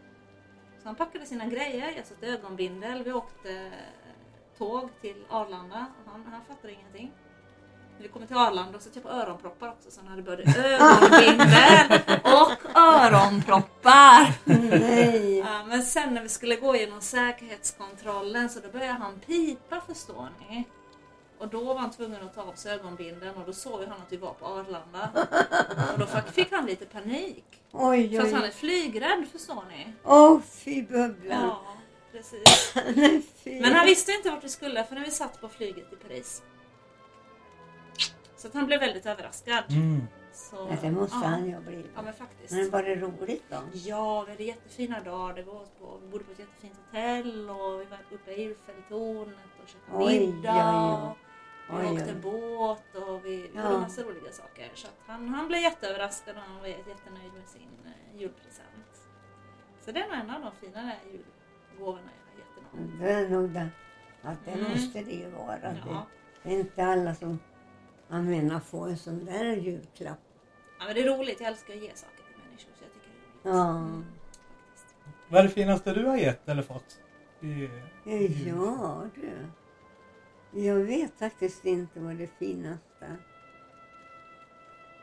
Så han packade sina grejer, jag satte ögonbindel, vi åkte tåg till Arlanda och han, han fattade ingenting. När vi kom till Arlanda så satte jag på öronproppar också så han hade både ögonbindel och öronproppar. Nej. Men sen när vi skulle gå igenom säkerhetskontrollen så då började han pipa förstår ni. Och då var han tvungen att ta av sig ögonbindeln och då såg han att vi var på Arlanda. Och då fick- han lite panik. Oj, För att han är oj. flygrädd förstår ni. Åh, fy bubblan. Ja, precis. Men han visste inte vart vi skulle för när vi satt på flyget i Paris. Så att han blev väldigt överraskad. Mm. Så, Ja, det måste ja. han ju ha blivit. Ja men faktiskt. Men var det roligt då? Ja, vi hade jättefina dagar. Det var på, vi bodde på ett jättefint hotell och vi var uppe i Eiffeltornet och käkade Oj, middag. oj, Vi oj. åkte båt och vi vi Ja. gjorde massa roliga saker. Så att han, han blev jätteöverraskad och han var jättenöjd med sin eh, julpresent. Så det är nog en av de finare julgåvorna jag har gett någon. Det är nog det. Ja, det Mm. måste det ju vara. Det, Ja. det är inte alla som jag menar får en sån där julklapp. ja, men det är roligt. Jag älskar att ge saker till människor så jag tycker det är roligt. Ja. Mm. Vad är det finaste du har gett eller fått? I, Ja du. Jag vet faktiskt inte vad det finaste.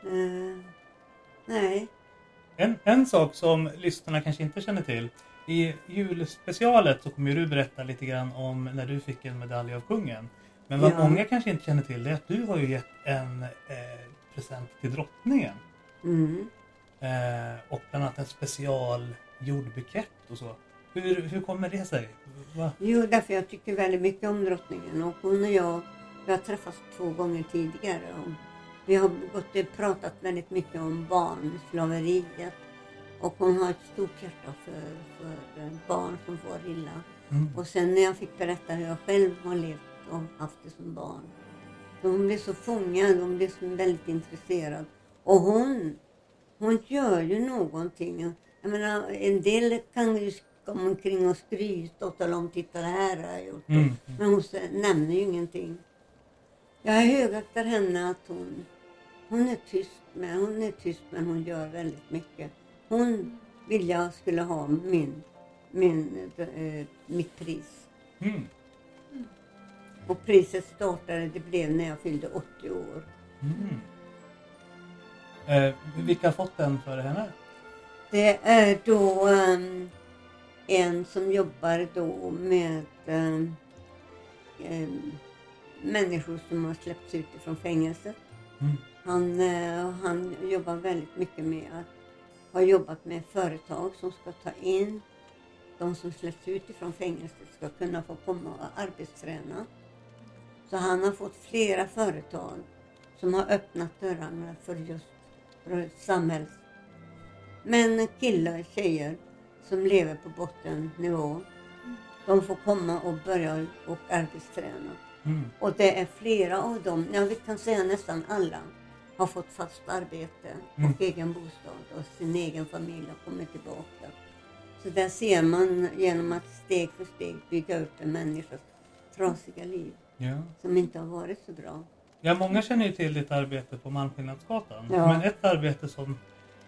Uh, nej. En, en sak som lyssnarna kanske inte känner till I julspecialet så kommer du berätta lite grann om när du fick en medalj av kungen. Men vad Ja. många kanske inte känner till det är att du har ju gett en eh, present till drottningen. Mm. Eh, och bland annat en special jordbukett och så. Hur, hur kommer det sig? Va? Jo, därför jag tycker väldigt mycket om drottningen och hon och jag, vi har träffats två gånger tidigare och vi har gått och pratat väldigt mycket om barnslaveriet och hon har ett stort hjärta för, för barn som får illa. Mm. Och sen när jag fick berätta hur jag själv har levt och haft det som barn. Så hon blev så fångad, hon blev så väldigt intresserad. Och hon, hon gör ju någonting. Jag menar, en del kan ju komma omkring och skryta och tala om, titta det här har jag gjort. Mm. Men hon nämner ju ingenting. Jag högaktar henne att hon, hon är tyst, men hon är tyst men hon gör väldigt mycket. Hon vill jag skulle ha min, min, eh, mitt pris. Mm. Och priset startade, det blev när jag fyllde 80 år. Mm. Eh, vilka har fått den för henne? Det är då ehm, en som jobbar då med ehm, ehm, människor som har släppts ut ifrån fängelset. Mm. Han, eh, han jobbar väldigt mycket med att har jobbat med företag som ska ta in de som släpps ut ifrån fängelset ska kunna få komma och arbetsträna. Så han har fått flera företag som har öppnat dörrarna för just för samhälls... Män, killar, tjejer som lever på bottennivå. De får komma och börja och arbetsträna. Mm. Och det är flera av dem, ja vi kan säga nästan alla, har fått fast arbete Mm. och egen bostad och sin egen familj har kommit tillbaka. Så där ser man genom att steg för steg bygga upp en människas trasiga liv Ja. som inte har varit så bra. ja, många känner ju till ditt arbete på Malmskillnadsgatan. Ja. Men ett arbete som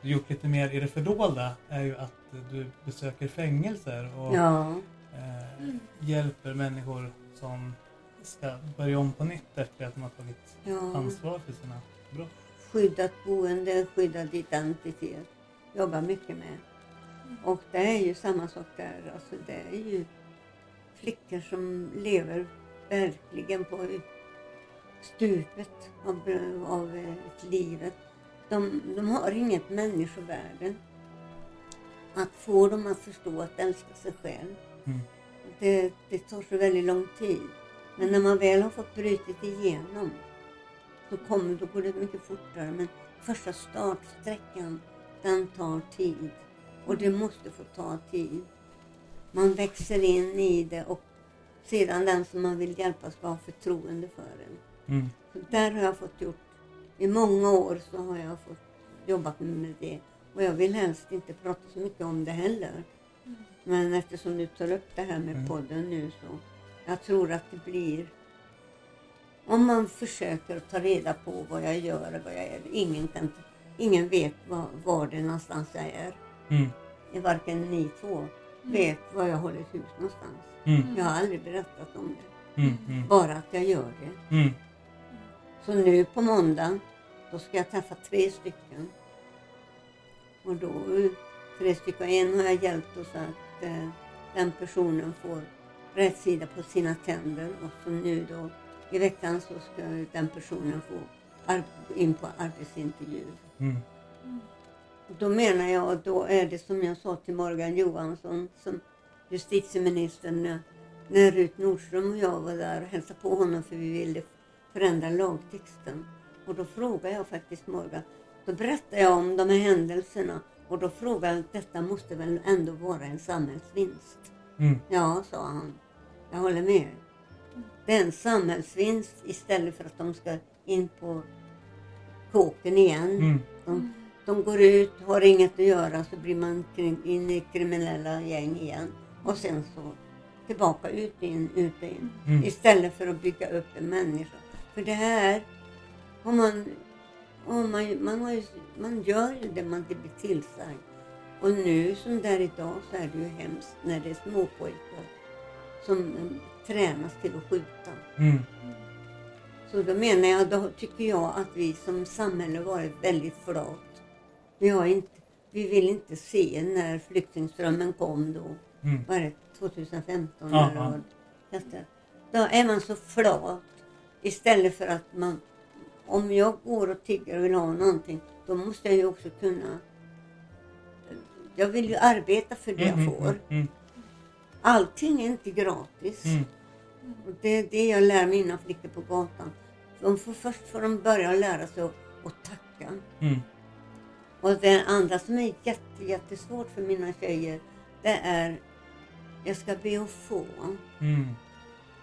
du gjort lite mer i det fördolda är ju att du besöker fängelser och Ja, eh, hjälper människor som ska börja om på nytt efter att de har tagit ja. ansvar för sina brott. skyddat boende, skyddad identitet. Jobbar mycket med. Och det är ju samma sak där. Alltså det är ju flickor som lever verkligen på stupet av, av eh, livet. De, de har inget människovärde. Att få dem att förstå att älska sig själv, Mm. det, det tar så väldigt lång tid. Men när man väl har fått brutit igenom så kommer, då går det mycket fortare. Men första startsträckan, den tar tid. Och det måste få ta tid. Man växer in i det och sedan den som man vill hjälpa ska ha förtroende för en. Mm. Så där har jag fått gjort, i många år så har jag fått jobbat med det. Och jag vill helst inte prata så mycket om det heller. Men eftersom du tar upp det här med Mm. podden nu så jag tror att det blir om man försöker ta reda på vad jag gör och vad jag är. Ingen, kan, ingen vet var, var det någonstans jag är. Mm. Varken ni två vet var jag håller hus någonstans. Mm. Jag har aldrig berättat om det. Mm. Mm. Bara att jag gör det. Mm. Så nu på måndag, då ska jag träffa tre stycken. Och då, tre stycken, en har jag hjälpt så att eh, den personen får rätt sida på sina tänder. Och så nu då, i veckan så ska den personen få ar- in på arbetsintervju. Mm. Då menar jag, då är det som jag sa till Morgan Johansson som justitieministern när, när Rut Nordström och jag var där och hälsade på honom för vi ville förändra lagtexten. Och då frågade jag faktiskt Morgan, då berättade jag om de här händelserna och då frågade jag, detta måste väl ändå vara en samhällsvinst? Mm. Ja, sa han. Jag håller med. Det är en samhällsvinst istället för att de ska in på kåken igen. Mm. De, de går ut, har inget att göra, så blir man in i kriminella gäng igen. Och sen så tillbaka ut in, ut in. Mm. Istället för att bygga upp en människa. För det här, har man, har man, man, har ju, man gör ju det man blir tillsagd. Och nu som där idag så är det ju hemskt när det är småpojkar som eh, tränas till att skjuta. Mm. Så då menar jag, då tycker jag att vi som samhälle varit väldigt flat. Vi, har inte, vi vill inte se när flyktingströmmen kom då Mm. vad är det, 2015 Ja, eller vad. Då är man så flat istället för att man, om jag går och tigger och vill ha någonting, då måste jag ju också kunna jag vill ju arbeta för det jag Mm, får. mm, mm, Allting är inte gratis. mm. Och det är det jag lär mina flickor på gatan. De får, först får de börja lära sig att, att tacka. Mm. Och det andra som är jätte, jättesvårt för mina tjejer, det är jag ska be att få. Mm.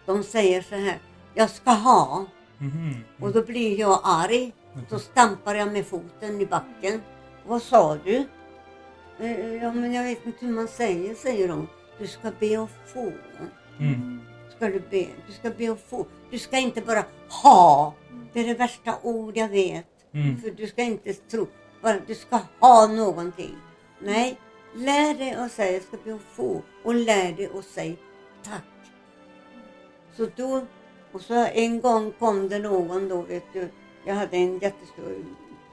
De säger så här, jag ska ha. Mhm. Och då blir jag arg. Så stampar jag med foten i backen. Vad sa du? "Eh, Ja men jag vet inte hur man säger, säger de. Du ska be att få. Mm. Ska du be? Du ska be att få. Du ska inte bara ha. Det är det värsta ord jag vet. Mm. För du ska inte tro, bara du ska ha någonting. Nej, lär dig att säga jag ska be att få och lär dig att säga tack. Så då, och så en gång kom det någon då, vet du, jag hade en jättestor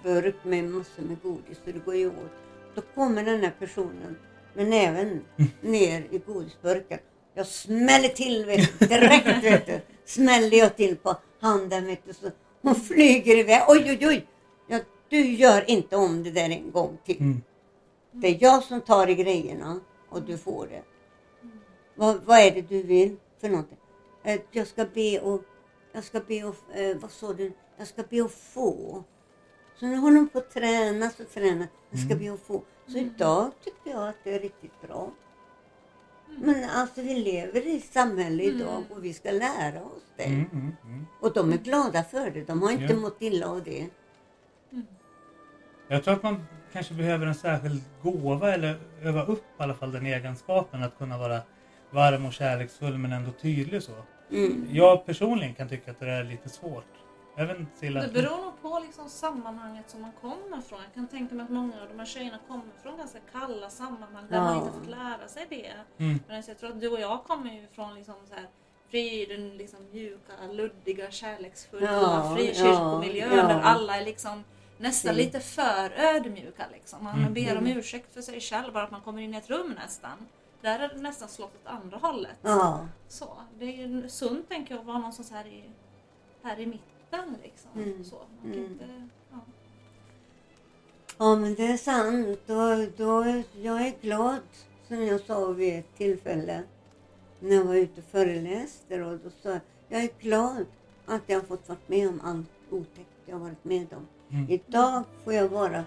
burk med massor med godis så det går ju åt. Då kommer den här personen med näven ner i godisburken. Jag smäller till vet du, direkt vet du. Smäller jag till på handen vet du. Så hon flyger iväg. Oj oj oj! Du gör inte om det där en gång till. Mm. Det är jag som tar i grejerna och du får det. Vad, vad är det du vill för någonting? Eh, Jag ska be och, jag ska be och, eh, vad sa du? Jag ska be och få. Så nu håller hon på att träna och träna. Jag ska be och få. Så idag tycker jag att det är riktigt bra. Men alltså vi lever i samhälle idag och vi ska lära oss det. Mm. Mm. Mm. Och de är glada för det. De har inte Ja. mått illa av det. Jag tror att man kanske behöver en särskild gåva eller öva upp i alla fall den egenskapen att kunna vara varm och kärleksfull men ändå tydlig så. Mm. Jag personligen kan tycka att det är lite svårt. Även till att... Det beror nog på liksom sammanhanget som man kommer från. Jag kan tänka mig att många av de här tjejerna kommer från ganska kalla sammanhang där Ja. man inte fått lära sig det. Mm. Men jag tror att du och jag kommer ju från liksom så här friden, liksom mjuka, luddiga, kärleksfulla Ja, frikyrkomiljön ja, ja. där alla är liksom nästan lite för ödmjuka liksom. Man Mm. ber om ursäkt för sig själv bara att man kommer in i ett rum nästan. Där är det nästan slått åt andra hållet. Ja. Så, det är ju sunt tänker jag att vara någonstans här i, här i mitten liksom. Mm. Så, man kan Mm. inte, ja. Ja men det är sant. Då, då, jag är glad som jag sa vid ett tillfälle när jag var ute och föreläste. Och då sa jag, jag är glad att jag har fått vara med om allt otäckt jag har varit med om. Mm. Idag får jag vara,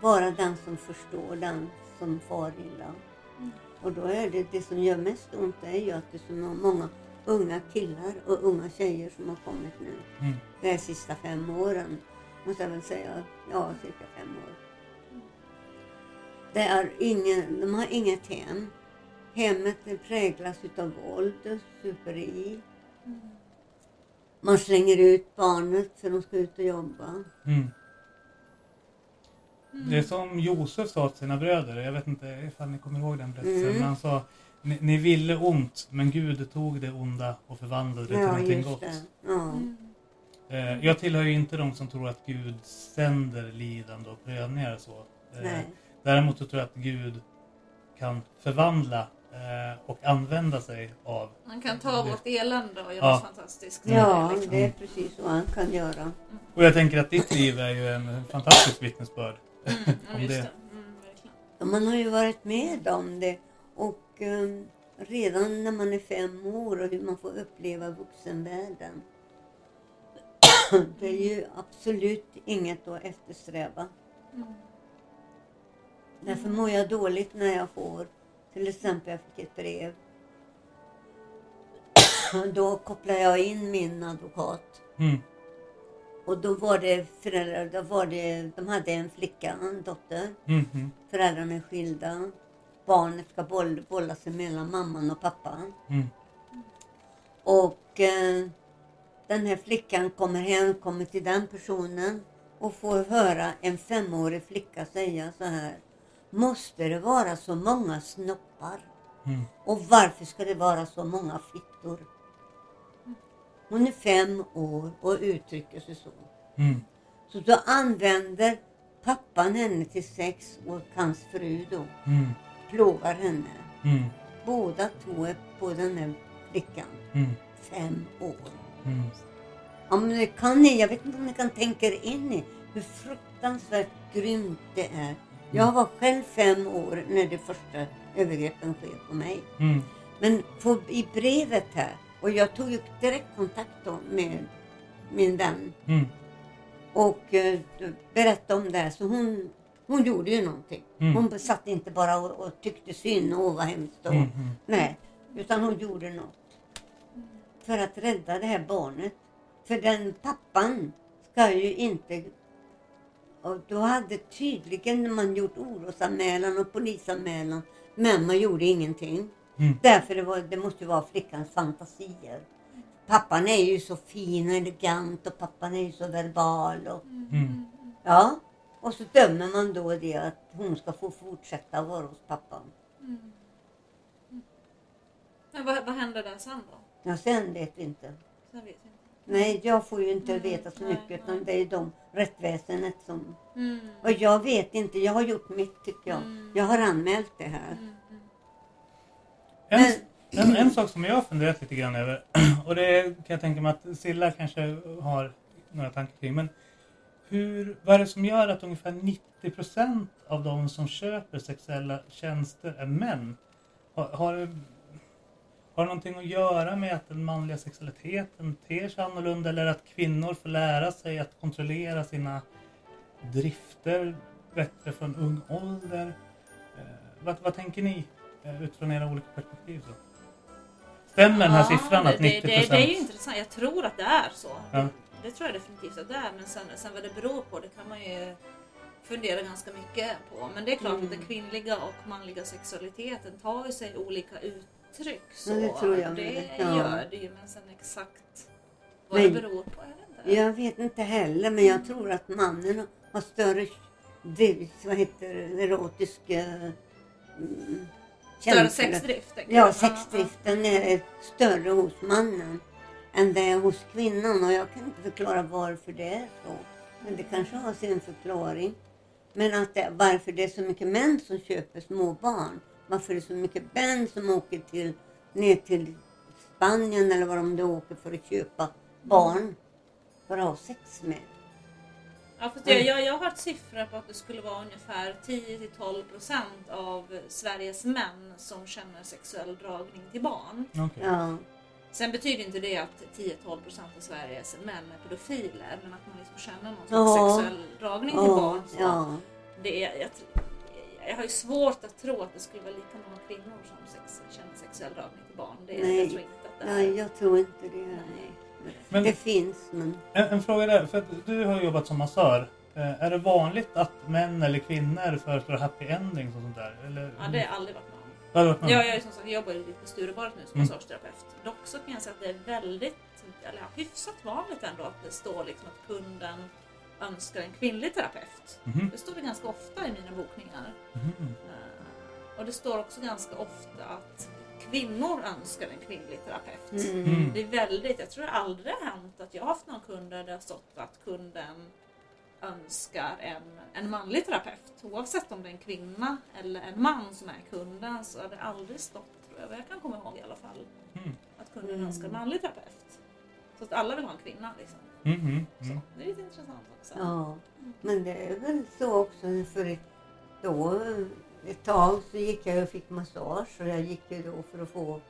vara den som förstår den som far illa. Mm. Och då är det, det som gör mest ont är ju att det är så många unga killar och unga tjejer som har kommit nu. Mm. De här sista fem åren, måste jag väl säga. Ja, cirka fem år. Det är ingen, de har inget hem. Hemmet präglas utav våld, superi. Man slänger ut barnet för de ska ut och jobba. Mm. Det är som Josef sa till sina bröder, jag vet inte ifall ni kommer ihåg den berättelsen, Mm. men han sa ni, ni ville ont men Gud tog det onda och förvandlade det till Ja, någonting just gott. det. Ja. Eh, jag tillhör ju inte de som tror att Gud sänder lidande och prövningar och så. Eh, Nej. Däremot så tror jag att Gud kan förvandla eh, och använda sig av Man kan ta vårt elände och göra Ja. fantastiskt. Ja, liksom. det är precis vad han kan göra. Och jag tänker att ditt liv är ju en fantastisk vittnesbörd. Mm, om det. Mm, Man har ju varit med om det. Och eh, redan när man är fem år och hur man får uppleva vuxenvärlden. det är ju absolut inget att eftersträva. Mm. Därför mår jag dåligt när jag får, till exempel jag fick ett brev. Då kopplar jag in min advokat. Mm. Och då var det föräldrar, då var det, de hade en flicka, en dotter. Mm. Föräldrarna är skilda. Barnet ska boll, sig mellan mamman och pappan. Mm. Och eh, den här flickan kommer hem, kommer till den personen och får höra en femårig flicka säga så här. Måste det vara så många snoppar? Mm. Och varför ska det vara så många fittor? Hon är fem år och uttrycker sig så. Mm. Så då använder pappan henne till sex och hans fru då Mm. plågar henne. Mm. båda två är på den här flickan. Mm. Fem år. Mm. Ja, men det kan ni, jag vet inte om ni kan tänka er in i hur fruktansvärt grymt det är. Jag var själv fem år när de första övergreppen sker på mig. Mm. Men på, i brevet här, och jag tog ju direkt kontakt då med min vän Mm. och eh, berättade om det här. Så hon, hon gjorde ju någonting. Mm. Hon satt inte bara och, och tyckte synd och vad hemskt. Och, Mm. Mm. Nej, utan hon gjorde något. För att rädda det här barnet. För den pappan ska ju inte... Och då hade tydligen man gjort orosanmälan och polisanmälan. Men man gjorde ingenting. Mm. Därför det, var, det måste ju vara flickans fantasier. Pappan är ju så fin och elegant och pappan är ju så verbal. Och, Mm. ja, och så dömer man då det att hon ska få fortsätta vara hos pappan. Men vad, vad händer där sen då? Ja, sen vet vi inte. Sen vet inte. Nej, jag får ju inte Mm, veta så nej, mycket utan nej. det är de rättväsendet som... Mm. Och jag vet inte, jag har gjort mitt tycker jag. Mm. Jag har anmält det här. En, en, en sak som jag har funderat lite grann över och det kan jag tänka mig att Silla kanske har några tankar kring. Men hur, vad är det som gör att ungefär 90 procent av de som köper sexuella tjänster är män? Har, har, det- har det någonting att göra med att den manliga sexualiteten ter sig annorlunda eller att kvinnor får lära sig att kontrollera sina drifter bättre från ung ålder? Eh, vad, vad tänker ni utifrån era olika perspektiv? Så? Stämmer den här Ja, siffran att det, 90%? det, det är ju intressant. Jag tror att det är så. Ja. Det tror jag definitivt att det är. Men sen, sen vad det beror på det kan man ju fundera ganska mycket på. Men det är klart Mm. att den kvinnliga och manliga sexualiteten tar ju sig olika uttryck. Så Ja, det tror jag det med. Ja. gör det ju. Men sen exakt vad Men- det beror på, jag vet inte. Jag vet inte heller men jag tror att mannen har större vad heter erotisk eh, mm, Större sexdrift. Ja, sexdriften är större hos mannen än det är hos kvinnan och jag kan inte förklara varför det är så. Men det kanske har sin förklaring. Men att det, varför det är så mycket män som köper små barn. Varför det är så mycket män som åker till, ner till Spanien eller var de då åker för att köpa barn. För att ha sex med. Ja, fast jag, jag, jag har hört siffror på att det skulle vara ungefär 10-12 procent av Sveriges män som känner sexuell dragning till barn. Okej. Ja. Sen betyder inte det att 10-12 procent av Sveriges män är pedofiler, men att man liksom känner någon Ja. slags sexuell dragning till Ja, barn. Så ja. det är, jag, jag har ju svårt att tro att det skulle vara lika många kvinnor som sex, känner sexuell dragning till barn. Det, Nej. jag tror inte att det är. Nej, jag tror inte det. Nej. Men- Det finns men... En, en fråga där, för att du har jobbat som massör. Eh, är det vanligt att män eller kvinnor föreslår happy endings och sånt där? Eller, Ja, det har jag aldrig varit med om. Ja, jag, är som sagt, jag jobbar lite på Sturebadet nu som Mm. massageterapeut. Dock så kan jag säga att det är väldigt, eller ja, hyfsat vanligt ändå att det står liksom att kunden önskar en kvinnlig terapeut. Mhm. Det står det ganska ofta i mina bokningar. Eh, Och det står också ganska ofta att kvinnor önskar en kvinnlig terapeut. Mm. Mm. Det är väldigt, jag tror det aldrig har hänt att jag har haft någon kund där det har stått att kunden önskar en, en manlig terapeut. Oavsett om det är en kvinna eller en man som är kunden så har det aldrig stått, tror jag, vad jag kan komma ihåg i alla fall, Mm. att kunden Mm. önskar en manlig terapeut. Så att alla vill ha en kvinna liksom. Mhm. Så, Mm. det är lite intressant också. Ja, men det är väl så också för då ett tag så gick jag och fick massage och jag gick ju då för att få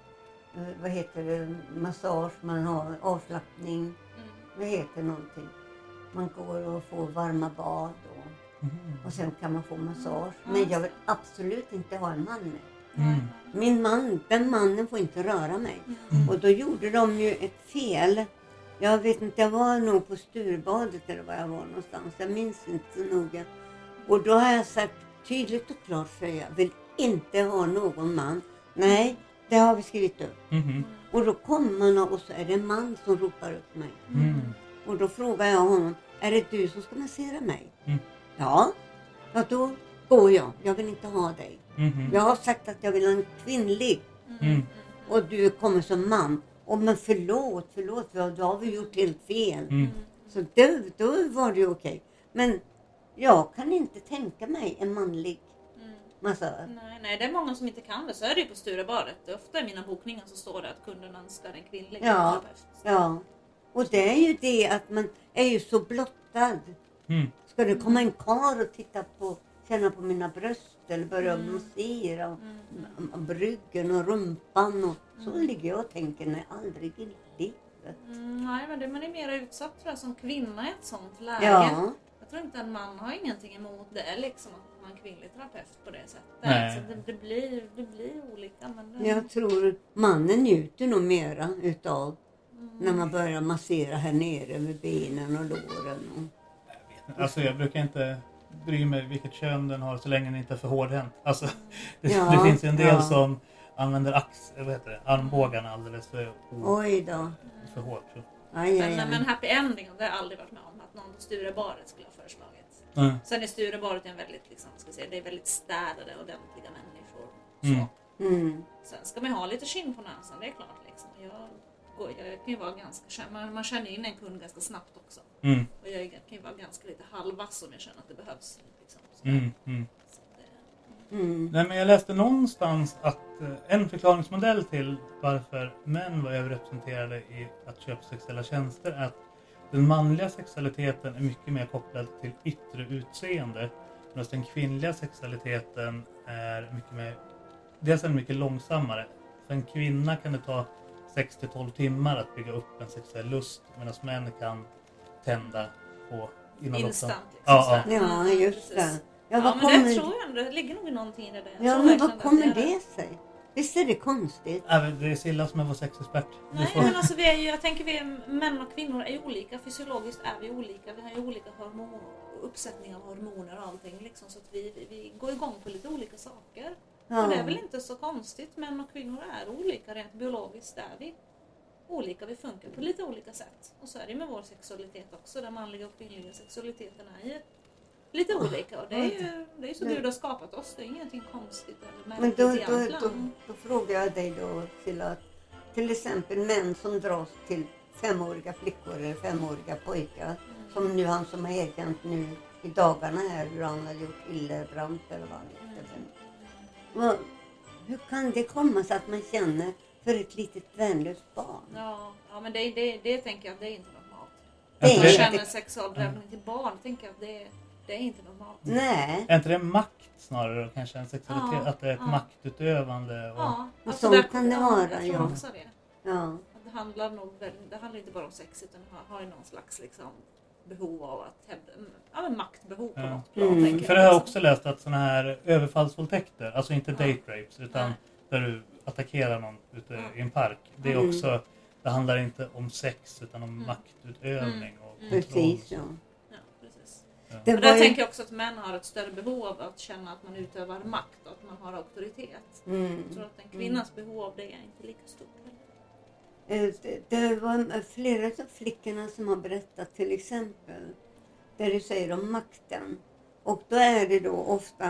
eh, vad heter det, massage, man har avslappning, Mm. vad heter någonting. Man går och får varma bad och, Mhm. och sen kan man få massage. Men jag vill absolut inte ha en man med. Mm. Min man, den mannen får inte röra mig. Mm. Och då gjorde de ju ett fel. Jag vet inte, jag var nog på Sturbadet eller var jag var någonstans. Jag minns inte så noga. Och då har jag sagt tydligt och klart jag vill inte ha någon man. Nej, det har vi skrivit upp. Mhm. Och då kommer man och så är det en man som ropar upp mig. Mm. Och då frågar jag honom, är det du som ska massera mig? Mm. Ja. Ja, då går jag. Jag vill inte ha dig. Mhm. Jag har sagt att jag vill ha en kvinnlig Mm. och du kommer som man. Och men förlåt, förlåt, då har vi gjort helt fel. Mm. Så då, då var det okej. Men jag kan inte tänka mig en manlig massa... Nej, nej, det är många som inte kan det. Så är det ju på Sturebadet. Ofta i mina bokningar så står det att kunden önskar en kvinnlig Ja. terapeut. Ja. Och det är ju det att man är ju så blottad. Mm. Ska det komma en karl och titta på, känna på mina bröst eller börja Mm. massera och, m- ryggen och rumpan och så ligger jag och tänker, nej aldrig i livet. Mm, nej, men det, man är mer utsatt tror jag som kvinna i ett sånt läge. Ja, Jag tror inte en man har ingenting emot det, liksom att man är kvinnlig terapeut på det sättet. Nej. Så det, det, blir, det blir olika. Men det, jag tror mannen njuter nog mera utav Mm. när man börjar massera här nere med benen och låren. Och, Alltså jag brukar inte bry mig vilket kön den har så länge den inte är för hårdhänt. Alltså, det, Ja, det finns ju en del ja. som använder ax, vad heter det, armbågarna alldeles för, oj då. för hårt. Så. Aj, aj, men, aj. men happy ending, det har jag aldrig varit med om att någon på Sturebadet skulle föreslagit. Mm. Sen är Sturebadet en väldigt, liksom, ska säga, det är väldigt städade och ordentliga människor. Så. Mm. Mm. Sen ska man ha lite skinn på näsan, det är klart. Liksom. Jag, går, jag kan ju vara ganska, man, man känner in en kund ganska snabbt också. Mm. Och jag kan ju vara ganska lite halvvass om jag känner att det behövs. Liksom. Mm. Mm. Mm. Nej, men jag läste någonstans att eh, en förklaringsmodell till varför män var överrepresenterade i att köpa sexuella tjänster är att den manliga sexualiteten är mycket mer kopplad till yttre utseende. Medan den kvinnliga sexualiteten är mycket mer, dels är den mycket långsammare. För en kvinna kan det ta 6-12 timmar att bygga upp en sexuell lust medan män kan tända på inom instant. Liksom, Ja, sådär. Ja, just det. Ja, Ja, men kommer, det tror jag ändå. Det ligger nog någonting i det. där. Ja, men vad kommer det sig? Visst är det konstigt? Ja, men Det är Silla som är vår sexexpert. Vi Nej, får- men alltså vi är ju, jag tänker vi är, män och kvinnor är ju olika. Fysiologiskt är vi olika. Vi har ju olika hormon, uppsättning av hormoner och allting. Liksom, så att vi, vi, vi går igång på lite olika saker. Ja. Och det är väl inte så konstigt. Män och kvinnor är olika. Rent biologiskt är vi olika. Vi funkar på lite olika sätt. Och så är det med vår sexualitet också. Den manliga och kvinnliga sexualiteten är ju lite olika. Och det är ju det är så Gud har skapat oss. Det är ingenting konstigt eller Men då, då, då, då frågar jag dig då till att till exempel män som dras till femåriga flickor eller femåriga pojkar som nu han som har erkänt nu i dagarna här hur han har gjort Hillebrant eller vad han heter. Vad- Hur kan det komma sig att man känner för ett litet värnlöst barn? Ja, ja men det, det, det tänker jag det är inte normalt. Är är det, inte- känner sexualdrabbning till barn tänker jag att det, det är inte normalt. Nej, är inte det makt snarare då, kanske än sexualitet? Ja, att det är ett ja. maktutövande? Och... Ja, Och alltså sånt där- kan det vara, Jag tror ja. också det. ja. Det handlar nog väl, det handlar inte bara om sex utan har, har ju någon slags liksom, behov av att hävda, ja, men maktbehov på Ja. något plan. Mm. tänker För det har jag liksom. också läst att sådana här överfallsvåldtäkter, alltså inte Ja. date rapes utan Nej. där du attackerar någon ute Ja. i en park. Det är Mm. också, det handlar inte om sex utan om Mm. maktutövning och Mm. kontroll. precis ja. Det var där ju, tänker jag också att män har ett större behov av att känna att man utövar makt och att man har auktoritet. mm. Jag tror att en kvinnas behov av det är inte lika stort. Eh, Det, det var flera av flickorna som har berättat till exempel där du säger om makten. Och då är det då ofta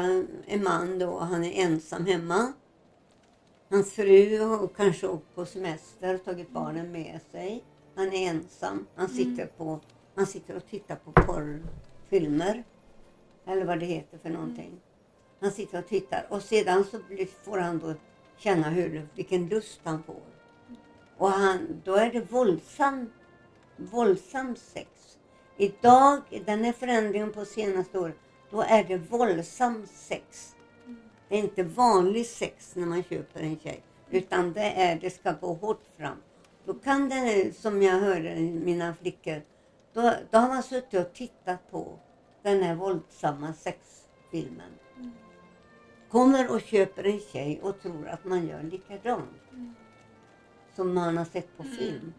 en man då, han är ensam hemma. Hans fru har kanske åkt på semester och tagit barnen med sig. Han är ensam. Han sitter, på, han sitter och tittar på porrfilmer. Eller vad det heter för någonting. Han sitter och tittar och sedan så får han då känna hur, vilken lust han får. Och han, då är det våldsam, våldsam sex. Idag, den här förändringen på senaste året, då är det våldsam sex. Det är inte vanlig sex när man köper en tjej. Utan det är, det ska gå hårt fram. Då kan det, som jag hörde mina flickor, då, då har man suttit och tittat på den här våldsamma sexfilmen. Kommer och köper en tjej och tror att man gör likadant. Som man har sett på film.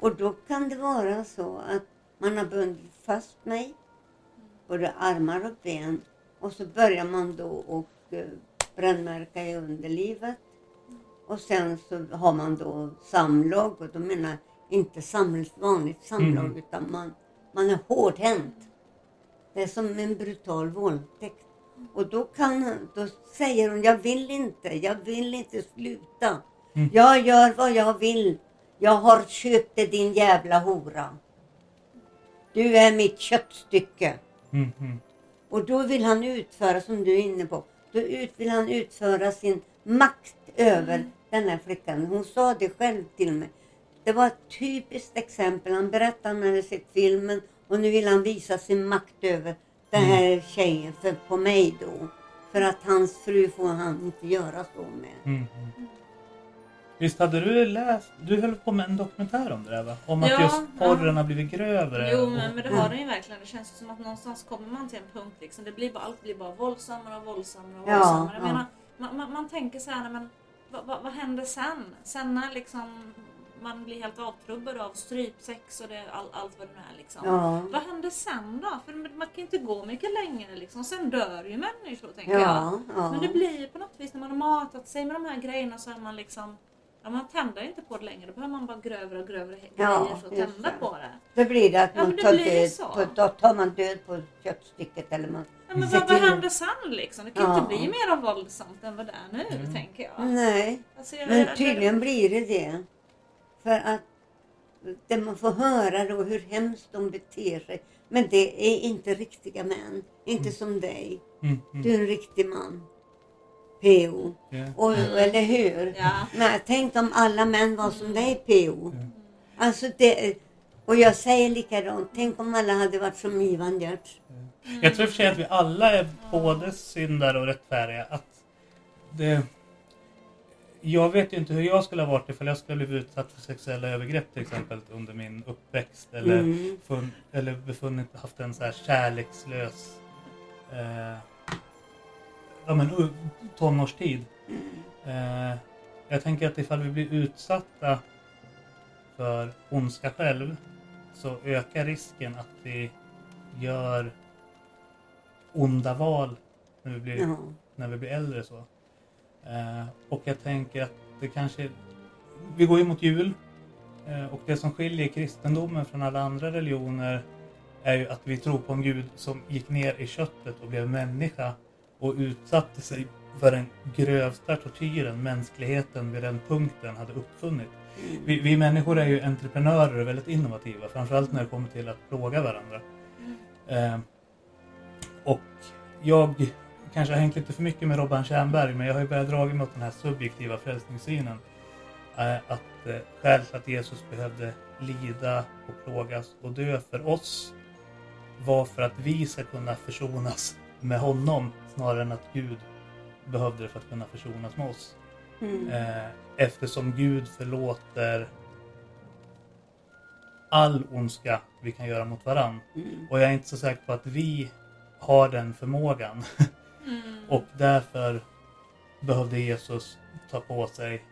Och då kan det vara så att man har bundit fast mig, både armar och ben. Och så börjar man då och eh, brännmärka i underlivet. Och sen så har man då samlag och då menar jag inte sam, vanligt samlag Mm. utan man, man är hårdhänt. Det är som en brutal våldtäkt. Och då, kan, då säger hon, jag vill inte, jag vill inte sluta. Mm. Jag gör vad jag vill. Jag har köpt dig din jävla hora. Du är mitt köttstycke. Mm, mm. Och då vill han utföra som du är inne på. då ut, vill han utföra sin makt över den här flickan. Hon sa det själv till mig. Det var ett typiskt exempel. Han berättade att han hade sett filmen och nu vill han visa sin makt över den här tjejen för, på mig då. För att hans fru får han inte göra så med. Mm. Visst hade du läst, du höll på med en dokumentär om det där va? Om att Ja, just porren ja. har blivit grövre. Jo och- men, men det har den ju verkligen. Det känns ju som att någonstans kommer man till en punkt liksom. Det blir bara, allt blir bara våldsammare och våldsammare och Ja, våldsammare. Jag ja. menar, man, man, man tänker så här, men vad, vad, vad händer sen? Sen när liksom man blir helt avtrubbad av strypsex och det, all, allt vad det nu är liksom. Ja. Vad händer sen då? För man kan inte gå mycket längre liksom. Sen dör ju människor tänker jag. Ja, ja. Men det blir ju på något vis när man har matat sig med de här grejerna så är man liksom Ja, man tänder inte på det längre. Då behöver man bara grövre och grövre Ja, grejer för att tända det. på det. Då blir det att Ja, man det tar död på, då tar man död på köttstycket eller man Ja, men vad, vad händer sen liksom? Det kan Ja. inte bli mer våldsamt än vad det är nu, tänker jag. Nej, Alltså, jag- men tydligen blir det det. För att det man får höra då hur hemskt de beter sig. Men det är inte riktiga män. Inte som dig. Mm, mm. Du är en riktig man. P.O. Ja. Och, eller hur? Ja. Men tänk om alla män var som dig P.O. Alltså det, och jag säger likadant. Tänk om alla hade varit som Ivan Giertz. Jag tror i och för sig att vi alla är både syndare och rättfärdiga. Att det... Jag vet ju inte hur jag skulle ha varit ifall jag skulle ha blivit utsatt för sexuella övergrepp till exempel under min uppväxt. Eller, Mm. fun, eller befunnit, haft en så här kärlekslös eh, ja, men, tonårstid. Eh, jag tänker att ifall vi blir utsatta för ondska själv så ökar risken att vi gör onda val när vi blir, Ja. när vi blir äldre. Så. Eh, och jag tänker att det kanske... Vi går ju mot jul eh, och det som skiljer kristendomen från alla andra religioner är ju att vi tror på en gud som gick ner i köttet och blev människa och utsatte sig för den grövsta tortyren mänskligheten vid den punkten hade uppfunnit. Vi, vi människor är ju entreprenörer och väldigt innovativa, framförallt när det kommer till att plåga varandra. Eh, och jag kanske har hängt lite för mycket med Robban Tjernberg, men jag har ju börjat dra åt den här subjektiva frälsningssynen. Eh, att eh, skälet att Jesus behövde lida och plågas och dö för oss var för att vi ska kunna försonas med honom snarare än att Gud behövde det för att kunna försonas med oss. Mm. Eh, eftersom Gud förlåter all ondska vi kan göra mot varann. Mm. Och jag är inte så säker på att vi har den förmågan. och därför behövde Jesus ta på sig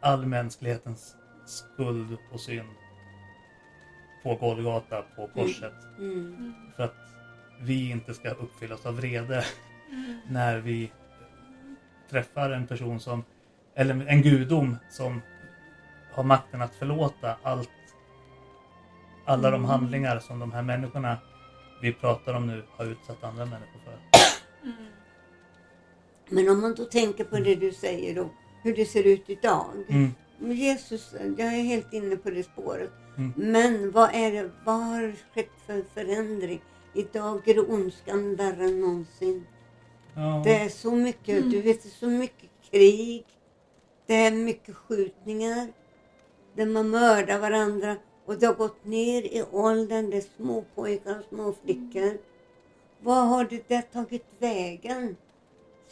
all mänsklighetens skuld och synd på Golgata, på korset. Mm. För att vi inte ska uppfyllas av vrede när vi träffar en person som, eller en gudom som har makten att förlåta allt, alla de handlingar som de här människorna vi pratar om nu har utsatt andra människor för. Men om man då tänker på det du säger då, hur det ser ut idag. Mm. Jesus, jag är helt inne på det spåret. Mm. Men vad är det, vad har skett för förändring? Idag är det ondskan värre än någonsin. Ja. Det är så mycket, du vet, det är så mycket krig. Det är mycket skjutningar. Där man mördar varandra. Och det har gått ner i åldern. Det är små pojkar och små flickor. Vad har det där tagit vägen?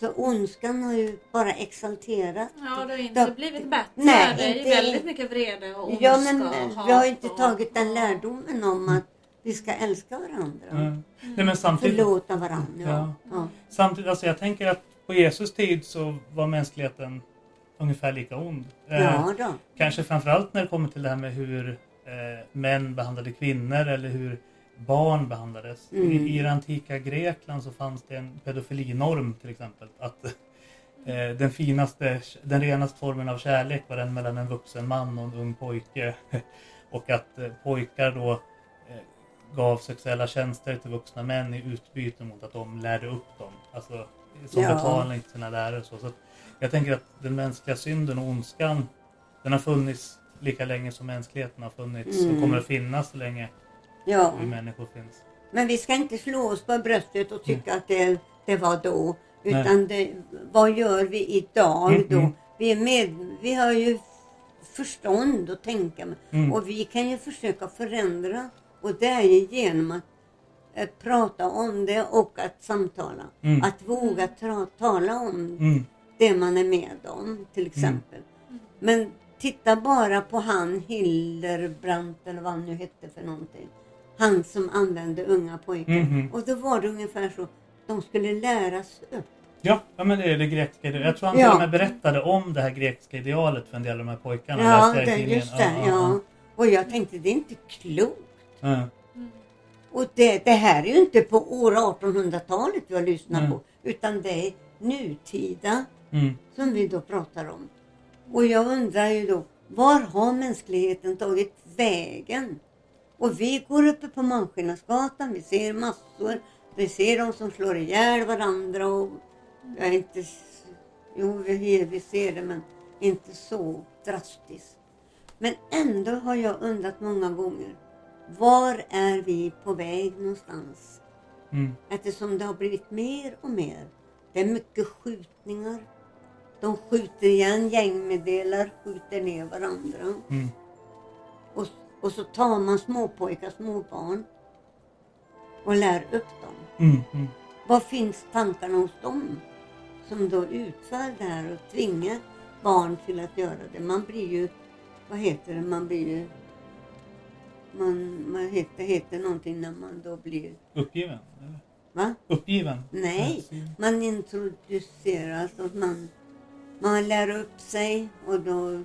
Så ondskan har ju bara exalterat. Ja, det har inte Det- blivit bättre. Nej, det är ju inte- väldigt mycket vrede och ondska Ja, men och vi har ju inte och- tagit den lärdomen om att vi ska älska varandra. Mm. Nej, men samtidigt, Förlåta varandra. Ja. Ja. Ja. samtidigt, alltså jag tänker att på Jesus tid så var mänskligheten ungefär lika ond. Eh, ja då. Kanske framförallt när det kommer till det här med hur eh, män behandlade kvinnor eller hur barn behandlades. Mm. I, I det antika Grekland så fanns det en pedofilinorm till exempel. Att eh, den finaste, den renaste formen av kärlek var den mellan en vuxen man och en ung pojke. och att eh, pojkar då eh, gav sexuella tjänster till vuxna män i utbyte mot att de lärde upp dem. Alltså som Ja. betalning till sina lärare. Så. Så jag tänker att den mänskliga synden och ondskan den har funnits lika länge som mänskligheten har funnits Mm. och kommer att finnas så länge Ja. vi människor finns. Men vi ska inte slå oss på bröstet och tycka att det, det var då. Utan det, vad gör vi idag Mm, då? mm. Vi, är med, vi har ju förstånd att tänka med. Mm. Och vi kan ju försöka förändra. Och det är ju genom att eh, prata om det och att samtala. Mm. Att våga tra- tala om Mm. det man är med om till exempel. Men titta bara på han Hilderbrandt eller vad han nu hette för någonting. Han som använde unga pojkar. Mhm. Och då var det ungefär så. De skulle läras upp. Ja, ja, men det är det grekiska idealet. Jag tror han Ja. berättade om det här grekiska idealet för en del av de här pojkarna. Ja, det, just det. Ja, Och jag tänkte det är inte klokt. ja. Och det, det här är ju inte på år 1800-talet vi har lyssnat Mm. på. Utan det är nutida Mm. som vi då pratar om. Och jag undrar ju då, var har mänskligheten tagit vägen? Och vi går uppe på Malmskillnadsgatan, vi ser massor. Vi ser de som slår ihjäl varandra och jag är inte... Jo, vi, vi ser det men inte så drastiskt. Men ändå har jag undrat många gånger, var är vi på väg någonstans? Mm. Eftersom det har blivit mer och mer. Det är mycket skjutningar. De skjuter igen gängmeddelar, skjuter ner varandra. Mm. Och, och så tar man småpojkar, småbarn och lär upp dem. Mm. Mm. Vad finns tankarna hos dem som då utför det här och tvingar barn till att göra det? Man blir ju, vad heter det, man blir ju, man, man heter, heter någonting när man då blir, Uppgiven? eller? va? Uppgiven? Nej, man introduceras och man, man lär upp sig och då,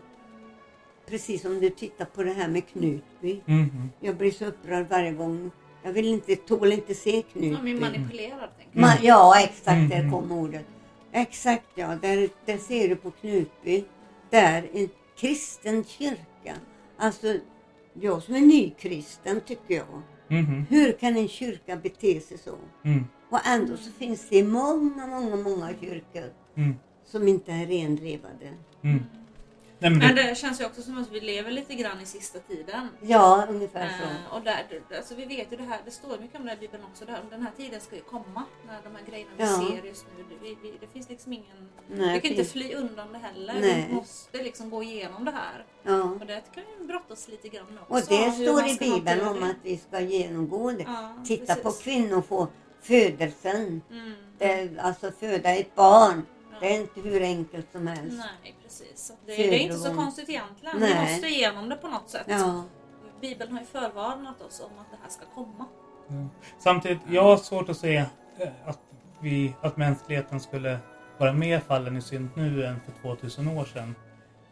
precis som du tittar på det här med Knutby. Mhm. Jag blir så upprörd varje gång. Jag vill inte, tål inte se Man Knutby. blir manipulerad tänker Ma- ja, exakt, där Mm. kom ordet. Exakt ja, där, där ser du på Knutby. Där en kristen kyrka. Alltså, jag som är nykristen tycker jag. Mhm. Hur kan en kyrka bete sig så? Mm. Och ändå så finns det många, många, många kyrkor Mm. som inte är rendrevade. Nej, men Men det, det känns ju också som att vi lever lite grann i sista tiden. Ja, ungefär så. Eh, och där, alltså vi vet ju det här, det står mycket om det i Bibeln också, där, den här tiden ska ju komma. När de här grejerna vi Ja. ser just nu. Det, vi, vi, det finns liksom ingen... Nej, vi kan inte fly undan det heller. Nej. Vi måste liksom gå igenom det här. Ja. Och det kan vi brottas lite grann med Och också. det hur står i Bibeln om det. att vi ska genomgå det. Ja, Titta på precis. kvinnor få födelsen. Mm. Det, alltså föda ett barn. Ja. Det är inte hur enkelt som helst. Nej, precis. Det, det är inte så konstigt egentligen. Nej. Vi måste igenom det på något sätt. Ja. Bibeln har ju förvarnat oss om att det här ska komma. samtidigt, jag har svårt att se eh, att, vi, att mänskligheten skulle vara mer fallen i synd nu än för 2000 år sedan.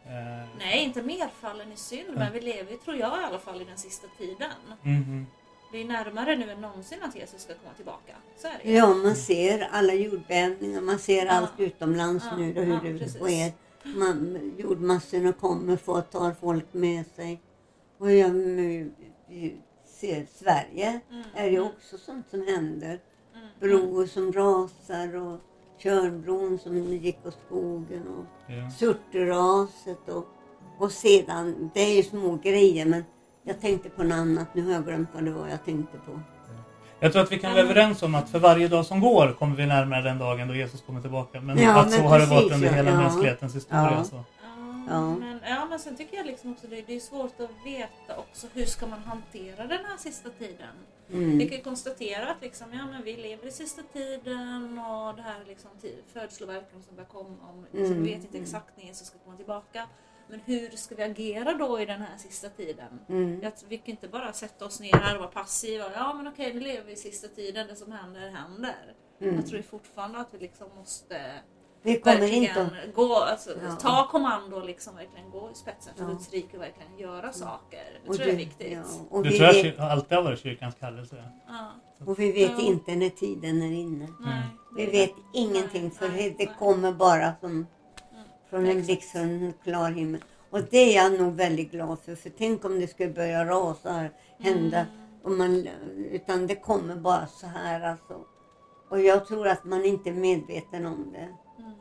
Eh, Nej, inte mer fallen i synd, men vi lever, tror jag i alla fall, i den sista tiden. mhm. Det är närmare nu än någonsin att Jesus ska komma tillbaka. Så är det ja, man ser alla jordbävningar. Man ser Ja. allt utomlands Ja, nu då, hur ja, det precis. sker. Man, jordmassorna kommer för att ta folk med sig. Och jag ser Sverige Mm, är ju mm, också sånt som händer. mm, mm. Broar som rasar och Tjörnbron som gick åt skogen och Ja. Surteraset och, och sedan, det är ju små grejer men jag tänkte på något annat, nu har jag glömt vad det var jag tänkte på. Jag tror att vi kan vara överens om att för varje dag som går kommer vi närmare den dagen då Jesus kommer tillbaka. Men Ja, att så men har det varit under hela Ja. mänsklighetens historia. Ja. Så. Ja, Ja. Men, ja, men sen tycker jag liksom också det, det är svårt att veta också hur ska man hantera den här sista tiden. Mm. Vi kan ju konstatera att liksom, ja, men vi lever i sista tiden och det här liksom, födsloverken som börjar komma. Om, liksom, Mm, vi vet inte exakt när Jesus ska komma tillbaka. Men hur ska vi agera då i den här sista tiden? Mm. Att vi kan inte bara sätta oss ner här och vara passiva. Ja men okej, nu lever vi i sista tiden. Det som händer, händer. Mm. Jag tror fortfarande att vi liksom måste Vi kommer verkligen inte att... gå, alltså, Ja. ta kommando och liksom verkligen gå i spetsen för Ja. Guds rike och verkligen göra saker. Det och tror jag är det- viktigt. ja, och, Det vi tror jag vet, alltid har varit kyrkans kallelse. Ja. och vi vet Ja. inte när tiden är inne. Nej, Vi det- vet ingenting nej, för nej, det nej. kommer bara som Mm. Från en Exakt. blixt från en klar himmel. Och det är jag nog väldigt glad för. För tänk om det skulle börja rasa, här, hända. Mm. Och man, utan det kommer bara så här alltså. Och jag tror att man inte är medveten om det. Mm.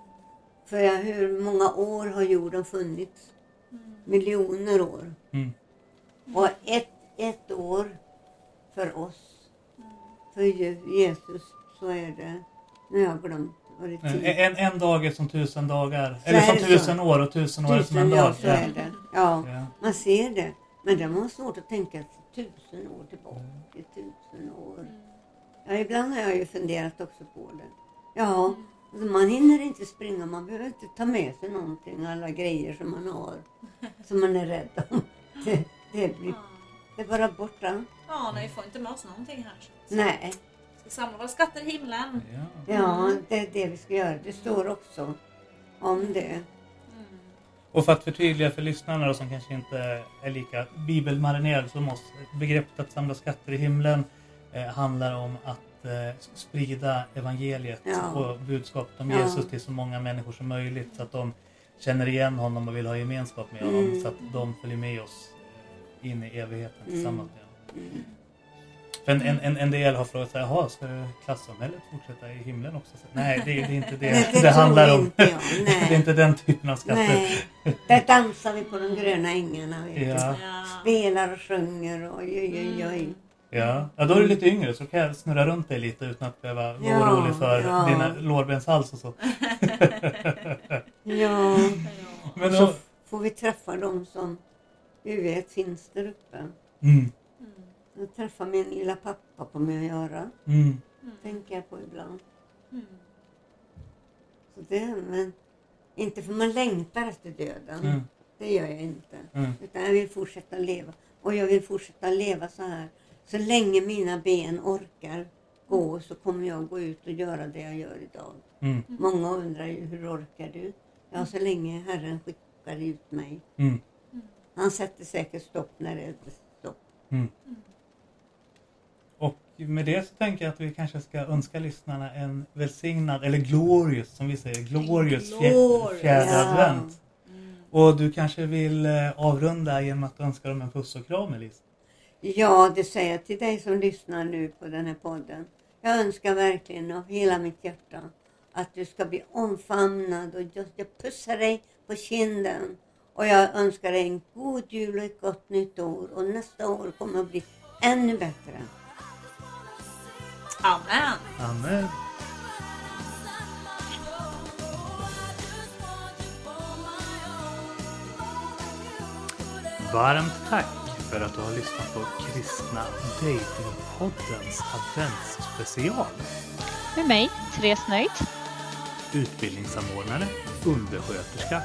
För jag, hur många år har jorden funnits? Mm. Miljoner år. Mm. Och ett, ett år för oss, Mm. för Je- Jesus, så är det, nu har jag glömt Var det En, tio? en, en dag är som tusen dagar. Så Eller som det så. tusen år och tusen år är som en Tusen, dag. ja. Ja, Ja. man ser det. Men det var svårt att tänka tusen år tillbaka. Tusen år. Ja, ibland har jag ju funderat också på det. Ja, alltså man hinner inte springa. Man behöver inte ta med sig någonting. Alla grejer som man har. Som man är rädd om. Det, det, blir, det är bara borta. Ja, nej, vi får inte med oss någonting här. Så. Nej. Vi samla våra skatter i himlen. Ja. Ja, det är det vi ska göra. Det står också om det. Och för att förtydliga för lyssnarna då, som kanske inte är lika bibelmarinerade som oss. Begreppet att samla skatter i himlen eh, handlar om att eh, sprida evangeliet Ja. och budskapet om Ja. Jesus till så många människor som möjligt. Så att de känner igen honom och vill ha gemenskap med honom. Mm. Så att de följer med oss eh, in i evigheten Mm. tillsammans med honom. Mm. En, en, en, en del har frågat sig, jaha, ska klassamhället fortsätta i himlen också? Så, nej, det, det är inte det Nej, det, det handlar om. inte det är inte den typen av skatter. Nej, där dansar vi på de gröna ängarna. Vet. Ja. Spelar och sjunger och oj, oj, oj, oj. Ja. ja, då är du lite yngre så kan jag snurra runt dig lite utan att behöva vara Ja, orolig för ja. dina lårbenshals och så. Ja, Men så då, får vi träffa dem som vi vet finns där uppe. mm, Jag träffar min lilla pappa på mig att göra. mm, Tänker jag på ibland. Mm. Så det, men inte för man längtar efter döden. mm, Det gör jag inte. mm. Utan jag vill fortsätta leva. Och jag vill fortsätta leva så här. Så länge mina ben orkar gå så kommer jag gå ut och göra det jag gör idag. Mm, Många undrar ju hur orkar du? Ja, så länge Herren skickar ut mig. mm, Han sätter säkert stopp när det är stopp. Mm. Med det så tänker jag att vi kanske ska önska lyssnarna en välsignad, eller glorious som vi säger, glorious Glorious. fjärde Ja. advent. Och du kanske vill eh, avrunda genom att önska dem en puss och kram Elise? Ja, det säger jag till dig som lyssnar nu på den här podden. Jag önskar verkligen av hela mitt hjärta att du ska bli omfamnad och jag, jag pussar dig på kinden. Och jag önskar dig en god jul och ett gott nytt år. Och nästa år kommer att bli ännu bättre. Amen. Amen. Varmt tack för att du har lyssnat på Kristna Datingpoddens adventsspecial. Med mig, Therese Nöjd. Utbildningssamordnare, undersköterska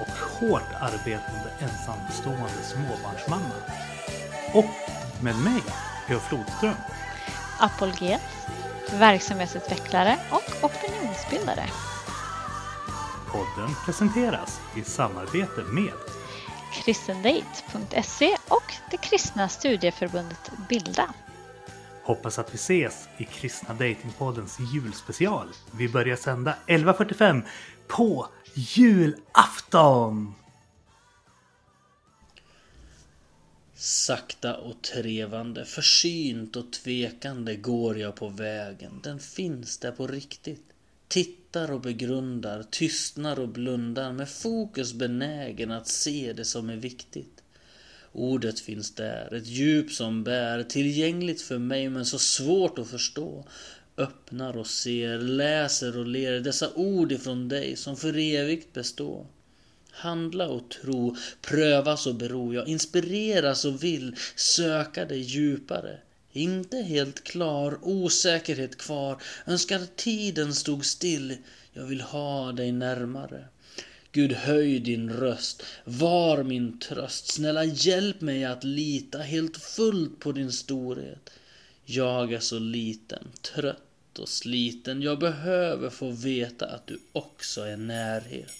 och hårt arbetande ensamstående småbarnsmamma. Och med mig, P.O. Flodström. Apologet, verksamhetsutvecklare och opinionsbildare. Podden presenteras i samarbete med kristendate.se och det kristna studieförbundet Bilda. Hoppas att vi ses i Kristna Datingpoddens julspecial. Vi börjar sända 11.45 på julafton! Sakta och trevande, försynt och tvekande går jag på vägen. Den finns där på riktigt. Tittar och begrundar, tystnar och blundar med fokus benägen att se det som är viktigt. Ordet finns där, ett djup som bär, tillgängligt för mig men så svårt att förstå. Öppnar och ser, läser och ler dessa ord ifrån dig som för evigt består. Handla och tro, prövas och bero, jag inspireras och vill söka dig djupare. Inte helt klar, osäkerhet kvar, önskar tiden stod still, jag vill ha dig närmare. Gud höj din röst, var min tröst, snälla hjälp mig att lita helt fullt på din storhet. Jag är så liten, trött och sliten, jag behöver få veta att du också är närhet.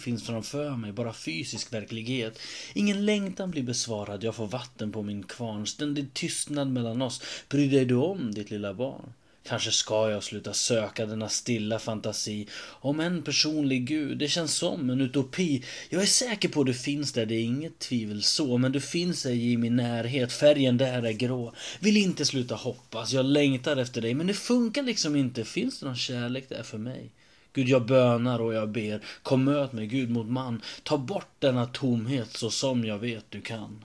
Finns framför mig, bara fysisk verklighet. Ingen längtan blir besvarad, jag får vatten på min kvarn. Ständig tystnad mellan oss. Bryr dig du om ditt lilla barn? Kanske ska jag sluta söka denna stilla fantasi om en personlig gud. Det känns som en utopi. Jag är säker på det finns där, det är inget tvivel så. Men du finns ej i min närhet, färgen där är grå. Vill inte sluta hoppas, jag längtar efter dig. Men det funkar liksom inte. Finns det någon kärlek där för mig? Gud, jag bönar och jag ber. Kom möt mig, Gud mot man. Ta bort denna tomhet så som jag vet du kan.